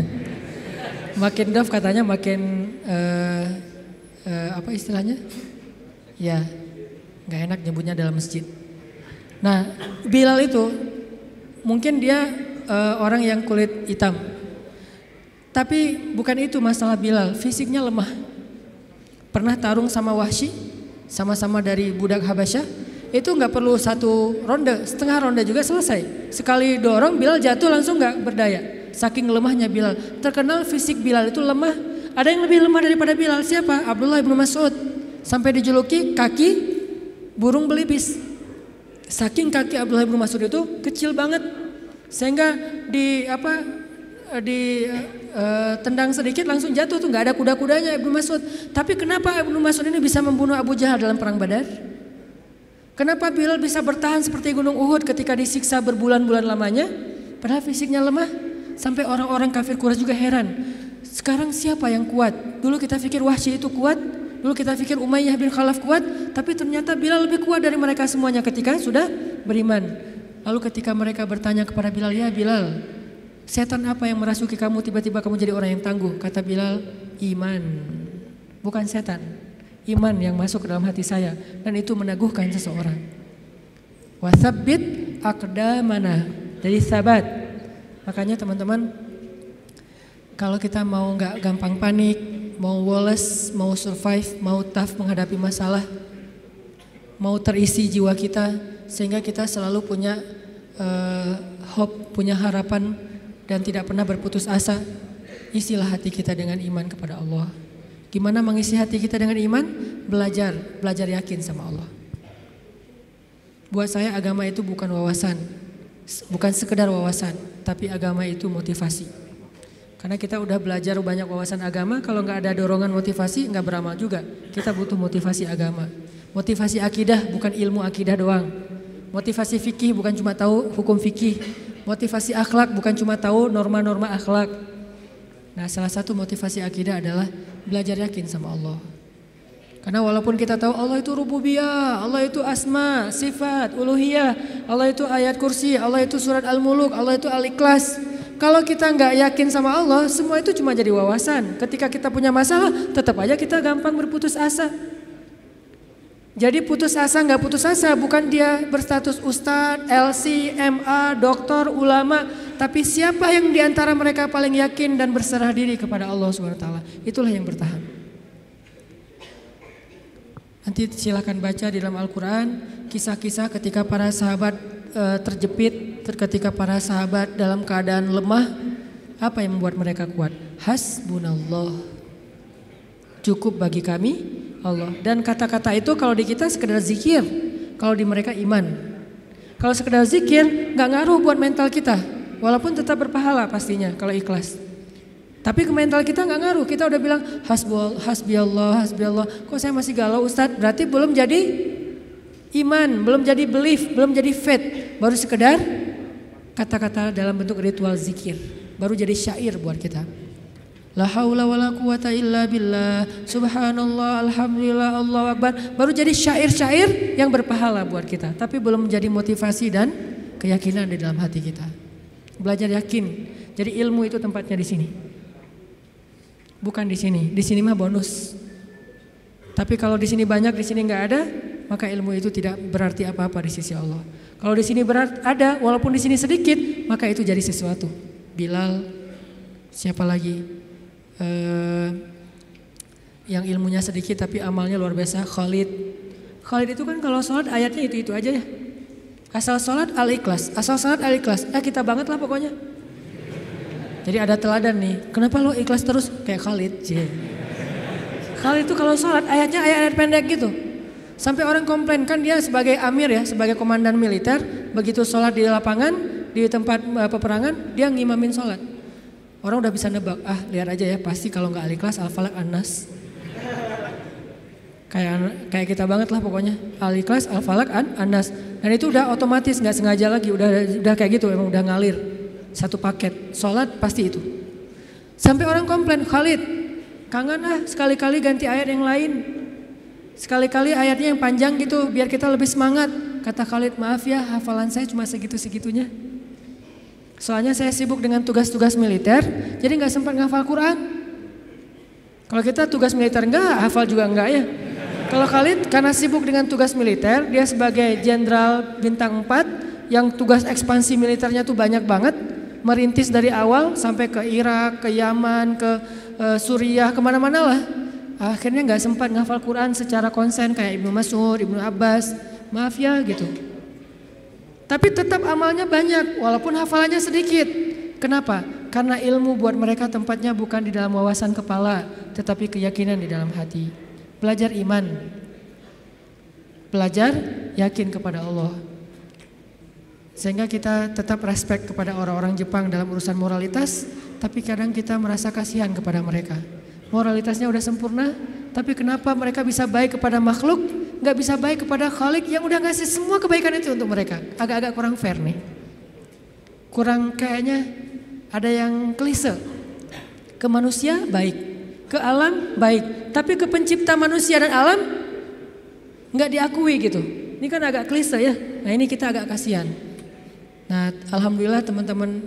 makin dof katanya makin uh, uh, apa istilahnya? Ya, nggak enak nyebutnya dalam masjid. Nah, Bilal itu mungkin dia uh, orang yang kulit hitam. Tapi bukan itu masalah Bilal, fisiknya lemah. Pernah tarung sama Wahsy, sama-sama dari budak Habasyah, itu nggak perlu satu ronde, setengah ronde juga selesai. Sekali dorong Bilal jatuh langsung nggak berdaya. Saking lemahnya Bilal. Terkenal fisik Bilal itu lemah ada yang lebih lemah daripada Bilal siapa? Abdullah bin Mas'ud. Sampai dijuluki kaki burung belibis. Saking kaki Abdullah bin Mas'ud itu kecil banget. Sehingga di apa di uh, tendang sedikit langsung jatuh tuh nggak ada kuda-kudanya Ibnu Mas'ud. Tapi kenapa Ibnu Mas'ud ini bisa membunuh Abu Jahal dalam perang Badar? Kenapa Bilal bisa bertahan seperti gunung Uhud ketika disiksa berbulan-bulan lamanya? Padahal fisiknya lemah. Sampai orang-orang kafir Quraisy juga heran. Sekarang siapa yang kuat? Dulu kita pikir Wahsy itu kuat, dulu kita pikir Umayyah bin Khalaf kuat, tapi ternyata Bilal lebih kuat dari mereka semuanya ketika sudah beriman. Lalu ketika mereka bertanya kepada Bilal, "Ya Bilal, setan apa yang merasuki kamu tiba-tiba kamu jadi orang yang tangguh?" Kata Bilal, "Iman." Bukan setan iman yang masuk ke dalam hati saya dan itu meneguhkan seseorang. Wasabbit mana Jadi sabat. Makanya teman-teman kalau kita mau nggak gampang panik, mau woles, mau survive, mau tough menghadapi masalah, mau terisi jiwa kita sehingga kita selalu punya uh, hope, punya harapan dan tidak pernah berputus asa. Isilah hati kita dengan iman kepada Allah. Gimana mengisi hati kita dengan iman? Belajar, belajar yakin sama Allah. Buat saya agama itu bukan wawasan, bukan sekedar wawasan, tapi agama itu motivasi. Karena kita udah belajar banyak wawasan agama, kalau nggak ada dorongan motivasi nggak beramal juga. Kita butuh motivasi agama. Motivasi akidah bukan ilmu akidah doang. Motivasi fikih bukan cuma tahu hukum fikih. Motivasi akhlak bukan cuma tahu norma-norma akhlak. Nah salah satu motivasi akidah adalah belajar yakin sama Allah. Karena walaupun kita tahu Allah itu rububiyah, Allah itu asma, sifat, uluhiyah, Allah itu ayat kursi, Allah itu surat al-muluk, Allah itu al-ikhlas. Kalau kita nggak yakin sama Allah, semua itu cuma jadi wawasan. Ketika kita punya masalah, tetap aja kita gampang berputus asa. Jadi putus asa nggak putus asa bukan dia berstatus ustadz, LC, MA, doktor, ulama, tapi siapa yang di antara mereka paling yakin dan berserah diri kepada Allah swt. Itulah yang bertahan. Nanti silakan baca di dalam Al-Quran kisah-kisah ketika para sahabat e, terjepit, ketika para sahabat dalam keadaan lemah, apa yang membuat mereka kuat? Hasbunallah. Cukup bagi kami Allah. Dan kata-kata itu kalau di kita sekedar zikir, kalau di mereka iman. Kalau sekedar zikir nggak ngaruh buat mental kita, walaupun tetap berpahala pastinya kalau ikhlas. Tapi ke mental kita nggak ngaruh. Kita udah bilang hasbul, hasbi Allah, hasbi Allah. Kok saya masih galau Ustadz? Berarti belum jadi iman, belum jadi belief, belum jadi faith. Baru sekedar kata-kata dalam bentuk ritual zikir. Baru jadi syair buat kita. La haula wala quwata illa billah. Subhanallah, alhamdulillah, Allahu akbar. Baru jadi syair-syair yang berpahala buat kita, tapi belum menjadi motivasi dan keyakinan di dalam hati kita. Belajar yakin. Jadi ilmu itu tempatnya di sini. Bukan di sini. Di sini mah bonus. Tapi kalau di sini banyak, di sini nggak ada, maka ilmu itu tidak berarti apa-apa di sisi Allah. Kalau di sini berat ada, walaupun di sini sedikit, maka itu jadi sesuatu. Bilal, siapa lagi? Eh, yang ilmunya sedikit tapi amalnya luar biasa Khalid. Khalid itu kan kalau sholat ayatnya itu itu aja ya. Asal sholat al ikhlas asal sholat al ikhlas eh kita banget lah pokoknya. Jadi ada teladan nih kenapa lo ikhlas terus? Kayak Khalid Cie. Khalid itu kalau sholat ayatnya ayat-ayat pendek gitu. Sampai orang komplain kan dia sebagai amir ya sebagai komandan militer. Begitu sholat di lapangan di tempat eh, peperangan dia ngimamin sholat Orang udah bisa nebak, ah lihat aja ya pasti kalau nggak aliklas alfalak anas. Kayak kayak kita banget lah pokoknya. Aliklas alfalak an anas. Dan itu udah otomatis nggak sengaja lagi, udah udah kayak gitu emang udah ngalir. Satu paket, sholat pasti itu. Sampai orang komplain, Khalid, kangen ah sekali-kali ganti ayat yang lain. Sekali-kali ayatnya yang panjang gitu biar kita lebih semangat. Kata Khalid, maaf ya hafalan saya cuma segitu-segitunya. Soalnya saya sibuk dengan tugas-tugas militer, jadi nggak sempat ngafal Quran. Kalau kita tugas militer enggak, hafal juga enggak ya. Kalau Khalid karena sibuk dengan tugas militer, dia sebagai jenderal bintang 4 yang tugas ekspansi militernya tuh banyak banget, merintis dari awal sampai ke Irak, ke Yaman, ke uh, Suriah, ke mana-mana lah. Akhirnya nggak sempat ngafal Quran secara konsen kayak Ibnu Mas'ud, Ibnu Abbas. Maaf ya gitu. Tapi tetap amalnya banyak walaupun hafalannya sedikit. Kenapa? Karena ilmu buat mereka tempatnya bukan di dalam wawasan kepala, tetapi keyakinan di dalam hati. Belajar iman. Belajar yakin kepada Allah. Sehingga kita tetap respect kepada orang-orang Jepang dalam urusan moralitas, tapi kadang kita merasa kasihan kepada mereka. Moralitasnya udah sempurna, tapi kenapa mereka bisa baik kepada makhluk, nggak bisa baik kepada Khalik yang udah ngasih semua kebaikan itu untuk mereka? Agak-agak kurang fair nih. Kurang kayaknya ada yang klise. Ke manusia baik, ke alam baik, tapi ke pencipta manusia dan alam nggak diakui gitu. Ini kan agak klise ya. Nah ini kita agak kasihan. Nah alhamdulillah teman-teman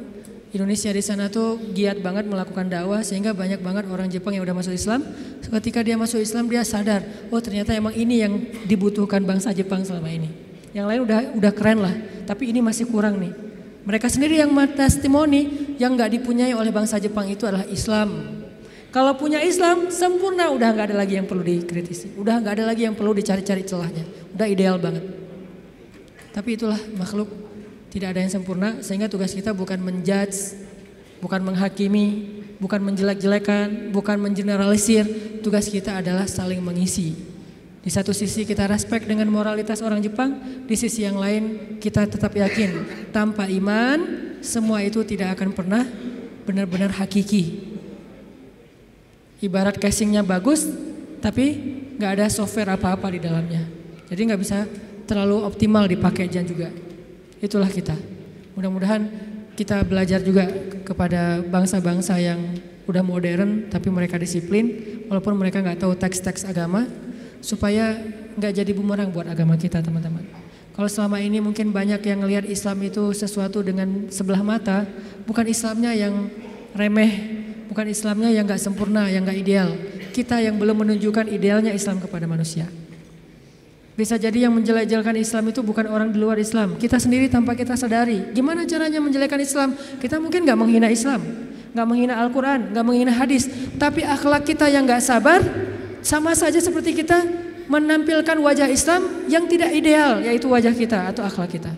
Indonesia di sana tuh giat banget melakukan dakwah sehingga banyak banget orang Jepang yang udah masuk Islam. Ketika dia masuk Islam dia sadar, oh ternyata emang ini yang dibutuhkan bangsa Jepang selama ini. Yang lain udah udah keren lah, tapi ini masih kurang nih. Mereka sendiri yang testimoni yang nggak dipunyai oleh bangsa Jepang itu adalah Islam. Kalau punya Islam sempurna, udah nggak ada lagi yang perlu dikritisi, udah nggak ada lagi yang perlu dicari-cari celahnya, udah ideal banget. Tapi itulah makhluk tidak ada yang sempurna sehingga tugas kita bukan menjudge, bukan menghakimi, bukan menjelek-jelekan, bukan mengeneralisir. Tugas kita adalah saling mengisi. Di satu sisi kita respect dengan moralitas orang Jepang, di sisi yang lain kita tetap yakin tanpa iman semua itu tidak akan pernah benar-benar hakiki. Ibarat casingnya bagus, tapi nggak ada software apa-apa di dalamnya. Jadi nggak bisa terlalu optimal dipakai juga. Itulah kita. Mudah-mudahan kita belajar juga kepada bangsa-bangsa yang udah modern tapi mereka disiplin walaupun mereka nggak tahu teks-teks agama supaya nggak jadi bumerang buat agama kita teman-teman. Kalau selama ini mungkin banyak yang ngelihat Islam itu sesuatu dengan sebelah mata, bukan Islamnya yang remeh, bukan Islamnya yang nggak sempurna, yang nggak ideal. Kita yang belum menunjukkan idealnya Islam kepada manusia. Bisa jadi yang menjelek-jelekan Islam itu bukan orang di luar Islam. Kita sendiri tanpa kita sadari. Gimana caranya menjelekkan Islam? Kita mungkin nggak menghina Islam, nggak menghina Al-Quran, nggak menghina hadis. Tapi akhlak kita yang nggak sabar, sama saja seperti kita menampilkan wajah Islam yang tidak ideal, yaitu wajah kita atau akhlak kita.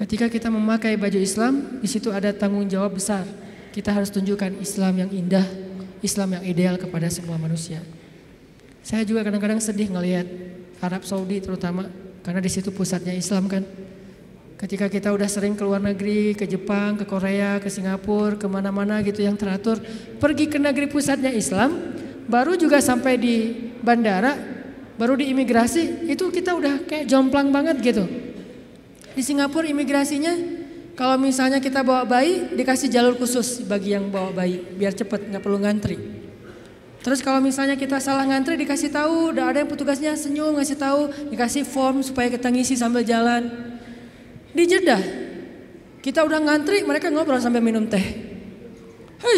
Ketika kita memakai baju Islam, di situ ada tanggung jawab besar. Kita harus tunjukkan Islam yang indah, Islam yang ideal kepada semua manusia. Saya juga kadang-kadang sedih ngelihat Arab Saudi terutama karena di situ pusatnya Islam kan. Ketika kita udah sering ke luar negeri, ke Jepang, ke Korea, ke Singapura, ke mana-mana gitu yang teratur, pergi ke negeri pusatnya Islam, baru juga sampai di bandara, baru di imigrasi, itu kita udah kayak jomplang banget gitu. Di Singapura imigrasinya, kalau misalnya kita bawa bayi, dikasih jalur khusus bagi yang bawa bayi, biar cepet, nggak perlu ngantri. Terus kalau misalnya kita salah ngantri dikasih tahu, udah ada yang petugasnya senyum ngasih tahu, dikasih form supaya kita ngisi sambil jalan. Di Jeddah, kita udah ngantri, mereka ngobrol sambil minum teh. Hei,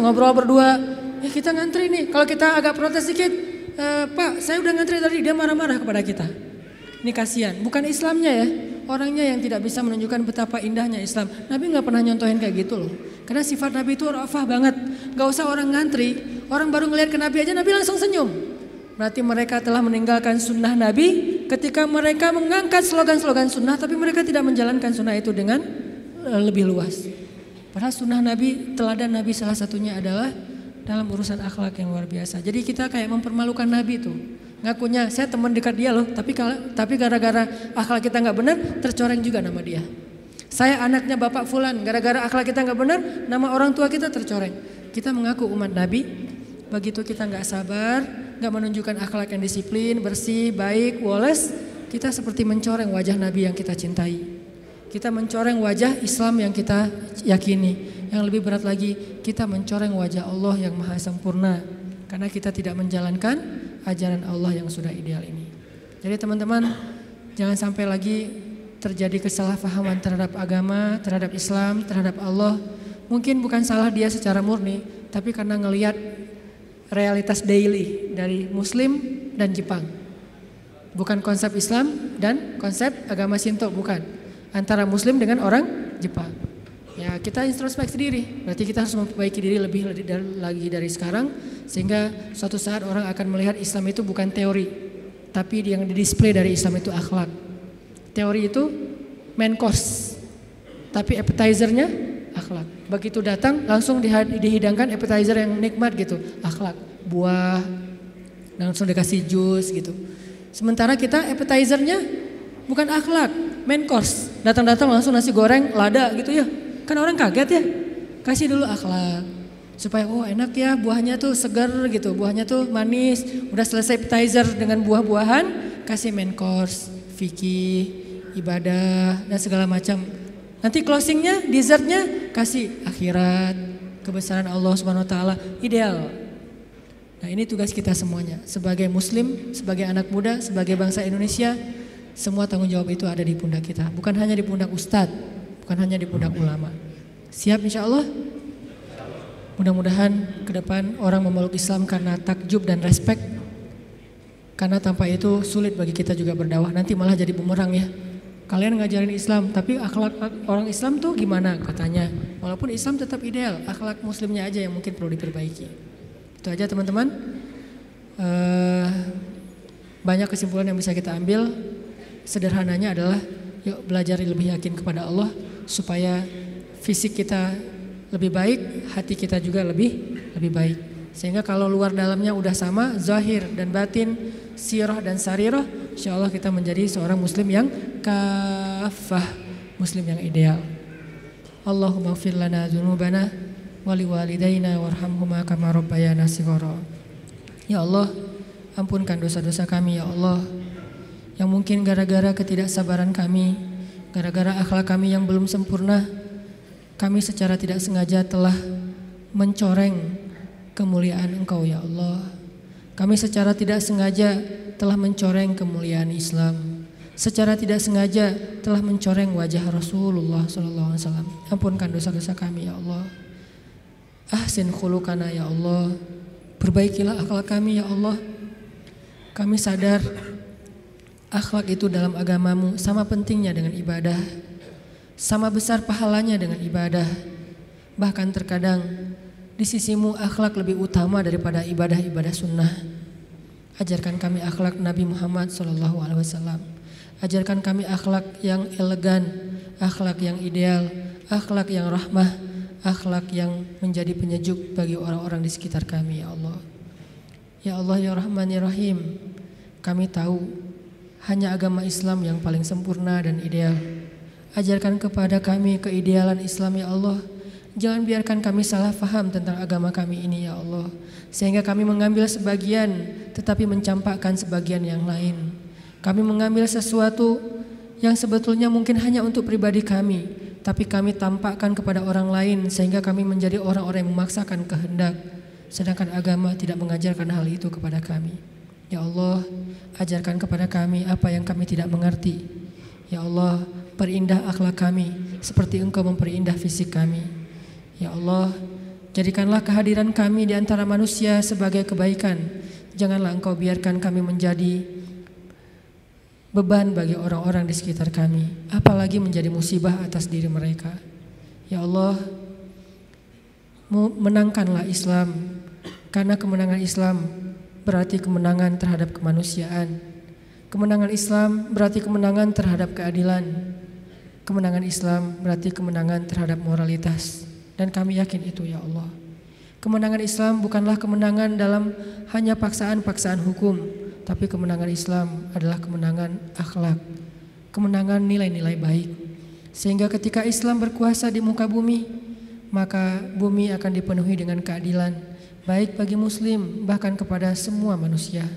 ngobrol berdua. Ya kita ngantri nih. Kalau kita agak protes sedikit, e, Pak, saya udah ngantri tadi, dia marah-marah kepada kita. Ini kasihan, bukan Islamnya ya, orangnya yang tidak bisa menunjukkan betapa indahnya Islam. Nabi nggak pernah nyontohin kayak gitu loh. Karena sifat Nabi itu rafah banget. Gak usah orang ngantri, orang baru ngelihat ke Nabi aja Nabi langsung senyum. Berarti mereka telah meninggalkan sunnah Nabi ketika mereka mengangkat slogan-slogan sunnah tapi mereka tidak menjalankan sunnah itu dengan eh, lebih luas. Padahal sunnah Nabi, teladan Nabi salah satunya adalah dalam urusan akhlak yang luar biasa. Jadi kita kayak mempermalukan Nabi itu. Ngakunya saya teman dekat dia loh, tapi tapi gara-gara akhlak kita nggak benar, tercoreng juga nama dia. Saya anaknya Bapak Fulan, gara-gara akhlak kita nggak benar, nama orang tua kita tercoreng. Kita mengaku umat Nabi, begitu kita nggak sabar, nggak menunjukkan akhlak yang disiplin, bersih, baik, woles, kita seperti mencoreng wajah Nabi yang kita cintai. Kita mencoreng wajah Islam yang kita yakini. Yang lebih berat lagi, kita mencoreng wajah Allah yang maha sempurna. Karena kita tidak menjalankan ajaran Allah yang sudah ideal ini. Jadi teman-teman, jangan sampai lagi terjadi kesalahpahaman terhadap agama, terhadap Islam, terhadap Allah, mungkin bukan salah dia secara murni, tapi karena ngelihat realitas daily dari Muslim dan Jepang. Bukan konsep Islam dan konsep agama Shinto, bukan. Antara Muslim dengan orang Jepang. Ya kita introspeksi diri, berarti kita harus memperbaiki diri lebih lagi dari sekarang, sehingga suatu saat orang akan melihat Islam itu bukan teori, tapi yang didisplay dari Islam itu akhlak. Teori itu main course, tapi appetizernya. Begitu datang langsung dihidangkan appetizer yang nikmat gitu, akhlak, buah, langsung dikasih jus gitu. Sementara kita appetizernya bukan akhlak, main course. Datang-datang langsung nasi goreng, lada gitu ya. Kan orang kaget ya. Kasih dulu akhlak. Supaya oh enak ya buahnya tuh segar gitu. Buahnya tuh manis. Udah selesai appetizer dengan buah-buahan. Kasih main course, fikih, ibadah dan segala macam. Nanti closingnya, dessertnya kasih akhirat, kebesaran Allah Subhanahu Wa Taala ideal. Nah ini tugas kita semuanya sebagai Muslim, sebagai anak muda, sebagai bangsa Indonesia semua tanggung jawab itu ada di pundak kita, bukan hanya di pundak ustadz, bukan hanya di pundak ulama. Siap insya Allah? Mudah-mudahan ke depan orang memeluk Islam karena takjub dan respect. Karena tanpa itu sulit bagi kita juga berdakwah. Nanti malah jadi bumerang ya. Kalian ngajarin Islam, tapi akhlak orang Islam tuh gimana katanya. Walaupun Islam tetap ideal, akhlak muslimnya aja yang mungkin perlu diperbaiki. Itu aja teman-teman. Uh, banyak kesimpulan yang bisa kita ambil sederhananya adalah yuk belajar lebih yakin kepada Allah supaya fisik kita lebih baik, hati kita juga lebih lebih baik. Sehingga kalau luar dalamnya udah sama, zahir dan batin, sirah dan sarirah, insya Allah kita menjadi seorang muslim yang kafah, muslim yang ideal. Allahumma fir lana dzunubana wali walidayna warhamhuma kama rabbayana. Ya Allah, ampunkan dosa-dosa kami ya Allah yang mungkin gara-gara ketidaksabaran kami, gara-gara akhlak kami yang belum sempurna, kami secara tidak sengaja telah mencoreng kemuliaan Engkau ya Allah. Kami secara tidak sengaja telah mencoreng kemuliaan Islam. Secara tidak sengaja telah mencoreng wajah Rasulullah wasallam. Ampunkan dosa-dosa kami ya Allah. Ahsin khulukana ya Allah. Perbaikilah akhlak kami ya Allah. Kami sadar Akhlak itu dalam agamamu sama pentingnya dengan ibadah, sama besar pahalanya dengan ibadah. Bahkan terkadang di sisimu akhlak lebih utama daripada ibadah-ibadah sunnah. Ajarkan kami akhlak Nabi Muhammad SAW. Ajarkan kami akhlak yang elegan, akhlak yang ideal, akhlak yang rahmah, akhlak yang menjadi penyejuk bagi orang-orang di sekitar kami, ya Allah. Ya Allah, ya Rahman, ya Rahim, kami tahu hanya agama Islam yang paling sempurna dan ideal. Ajarkan kepada kami keidealan Islam ya Allah. Jangan biarkan kami salah faham tentang agama kami ini ya Allah. Sehingga kami mengambil sebagian tetapi mencampakkan sebagian yang lain. Kami mengambil sesuatu yang sebetulnya mungkin hanya untuk pribadi kami. Tapi kami tampakkan kepada orang lain sehingga kami menjadi orang-orang yang memaksakan kehendak. Sedangkan agama tidak mengajarkan hal itu kepada kami. Ya Allah, ajarkan kepada kami apa yang kami tidak mengerti. Ya Allah, perindah akhlak kami seperti Engkau memperindah fisik kami. Ya Allah, jadikanlah kehadiran kami di antara manusia sebagai kebaikan. Janganlah Engkau biarkan kami menjadi beban bagi orang-orang di sekitar kami, apalagi menjadi musibah atas diri mereka. Ya Allah, menangkanlah Islam karena kemenangan Islam berarti kemenangan terhadap kemanusiaan. Kemenangan Islam berarti kemenangan terhadap keadilan. Kemenangan Islam berarti kemenangan terhadap moralitas. Dan kami yakin itu ya Allah. Kemenangan Islam bukanlah kemenangan dalam hanya paksaan-paksaan hukum, tapi kemenangan Islam adalah kemenangan akhlak, kemenangan nilai-nilai baik. Sehingga ketika Islam berkuasa di muka bumi, maka bumi akan dipenuhi dengan keadilan, baik bagi muslim bahkan kepada semua manusia.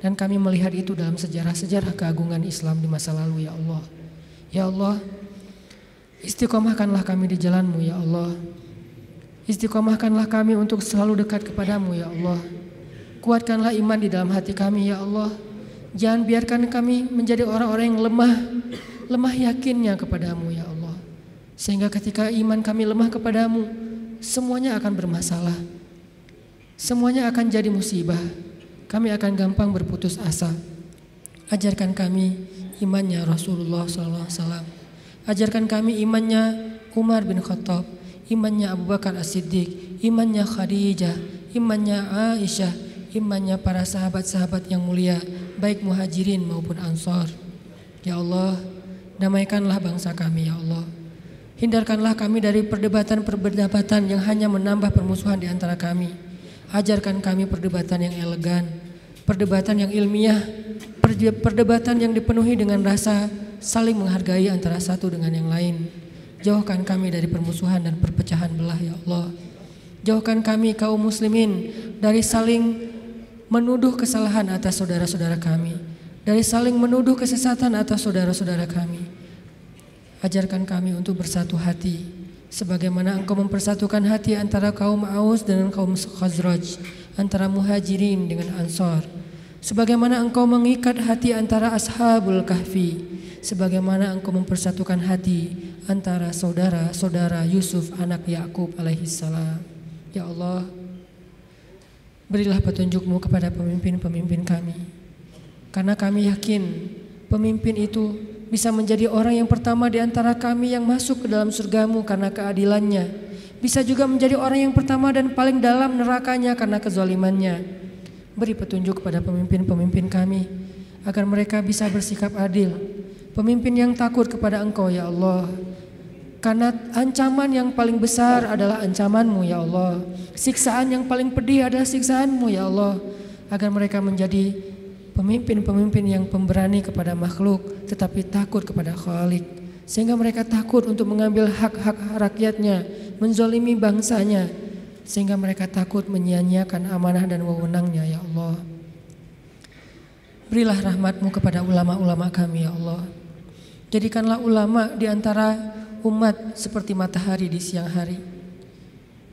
Dan kami melihat itu dalam sejarah-sejarah keagungan Islam di masa lalu ya Allah. Ya Allah, istiqomahkanlah kami di jalanmu ya Allah. Istiqomahkanlah kami untuk selalu dekat kepadamu ya Allah. Kuatkanlah iman di dalam hati kami ya Allah. Jangan biarkan kami menjadi orang-orang yang lemah, lemah yakinnya kepadamu ya Allah. Sehingga ketika iman kami lemah kepadamu, semuanya akan bermasalah semuanya akan jadi musibah. Kami akan gampang berputus asa. Ajarkan kami imannya Rasulullah SAW. Ajarkan kami imannya Umar bin Khattab, imannya Abu Bakar As-Siddiq, imannya Khadijah, imannya Aisyah, imannya para sahabat-sahabat yang mulia, baik muhajirin maupun ansor. Ya Allah, damaikanlah bangsa kami ya Allah. Hindarkanlah kami dari perdebatan-perdebatan yang hanya menambah permusuhan di antara kami. Ajarkan kami perdebatan yang elegan, perdebatan yang ilmiah, perdebatan yang dipenuhi dengan rasa saling menghargai antara satu dengan yang lain. Jauhkan kami dari permusuhan dan perpecahan belah ya Allah. Jauhkan kami kaum muslimin dari saling menuduh kesalahan atas saudara-saudara kami, dari saling menuduh kesesatan atas saudara-saudara kami. Ajarkan kami untuk bersatu hati, sebagaimana Engkau mempersatukan hati antara kaum Aus dengan kaum Khazraj, antara Muhajirin dengan Ansar. Sebagaimana Engkau mengikat hati antara Ashabul Kahfi, sebagaimana Engkau mempersatukan hati antara saudara-saudara Yusuf anak Yakub alaihissalam. Ya Allah, berilah petunjukmu kepada pemimpin-pemimpin kami. Karena kami yakin pemimpin itu bisa menjadi orang yang pertama di antara kami yang masuk ke dalam surgamu karena keadilannya. Bisa juga menjadi orang yang pertama dan paling dalam nerakanya karena kezalimannya. Beri petunjuk kepada pemimpin-pemimpin kami agar mereka bisa bersikap adil. Pemimpin yang takut kepada Engkau ya Allah karena ancaman yang paling besar adalah ancamanmu ya Allah. Siksaan yang paling pedih adalah siksaanmu ya Allah. Agar mereka menjadi pemimpin-pemimpin yang pemberani kepada makhluk tetapi takut kepada Khalik. Sehingga mereka takut untuk mengambil hak-hak rakyatnya, menzolimi bangsanya. Sehingga mereka takut menyia-nyiakan amanah dan wewenangnya ya Allah. Berilah rahmatmu kepada ulama-ulama kami ya Allah. Jadikanlah ulama di antara umat seperti matahari di siang hari.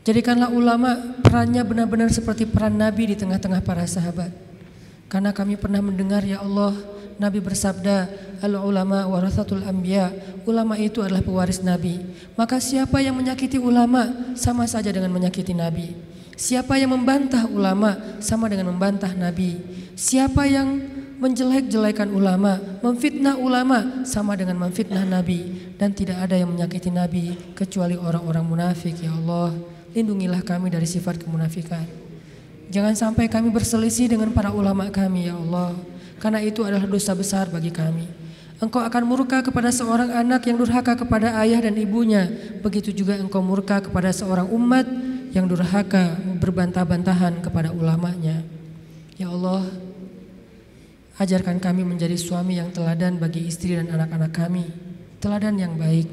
Jadikanlah ulama perannya benar-benar seperti peran Nabi di tengah-tengah para sahabat. Karena kami pernah mendengar ya Allah, Nabi bersabda, al ulama warasatul anbiya. Ulama itu adalah pewaris Nabi. Maka siapa yang menyakiti ulama sama saja dengan menyakiti Nabi. Siapa yang membantah ulama sama dengan membantah Nabi. Siapa yang menjelek-jelekan ulama, memfitnah ulama sama dengan memfitnah Nabi dan tidak ada yang menyakiti Nabi kecuali orang-orang munafik ya Allah. Lindungilah kami dari sifat kemunafikan. Jangan sampai kami berselisih dengan para ulama kami ya Allah, karena itu adalah dosa besar bagi kami. Engkau akan murka kepada seorang anak yang durhaka kepada ayah dan ibunya. Begitu juga engkau murka kepada seorang umat yang durhaka berbantah-bantahan kepada ulamanya. Ya Allah, Ajarkan kami menjadi suami yang teladan bagi istri dan anak-anak kami, teladan yang baik.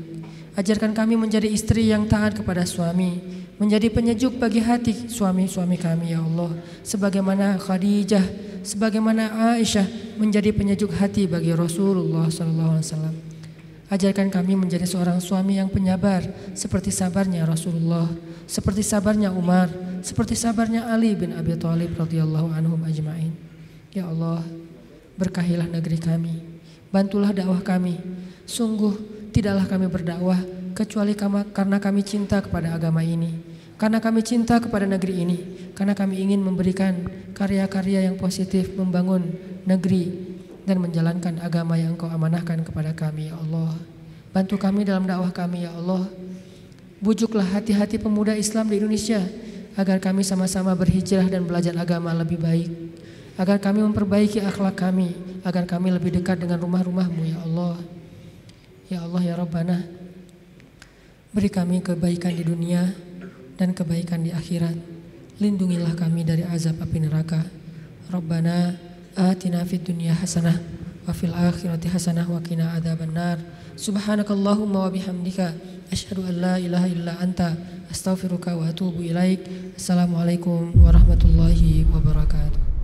Ajarkan kami menjadi istri yang taat kepada suami, menjadi penyejuk bagi hati suami-suami kami ya Allah. Sebagaimana Khadijah, sebagaimana Aisyah menjadi penyejuk hati bagi Rasulullah wasallam. Ajarkan kami menjadi seorang suami yang penyabar seperti sabarnya Rasulullah, seperti sabarnya Umar, seperti sabarnya Ali bin Abi Thalib radhiyallahu anhum ajmain. Ya Allah, Berkahilah negeri kami, bantulah dakwah kami. Sungguh tidaklah kami berdakwah kecuali karena kami cinta kepada agama ini, karena kami cinta kepada negeri ini, karena kami ingin memberikan karya-karya yang positif membangun negeri dan menjalankan agama yang Engkau amanahkan kepada kami ya Allah. Bantu kami dalam dakwah kami ya Allah. Bujuklah hati-hati pemuda Islam di Indonesia agar kami sama-sama berhijrah dan belajar agama lebih baik agar kami memperbaiki akhlak kami, agar kami lebih dekat dengan rumah-rumahmu ya Allah. Ya Allah ya Rabbana, beri kami kebaikan di dunia dan kebaikan di akhirat. Lindungilah kami dari azab api neraka. Rabbana atina fid dunya hasanah wa fil akhirati hasanah wa qina adzabannar. Subhanakallahumma wa bihamdika asyhadu an la ilaha illa anta astaghfiruka wa atubu ilaik. Assalamualaikum warahmatullahi wabarakatuh.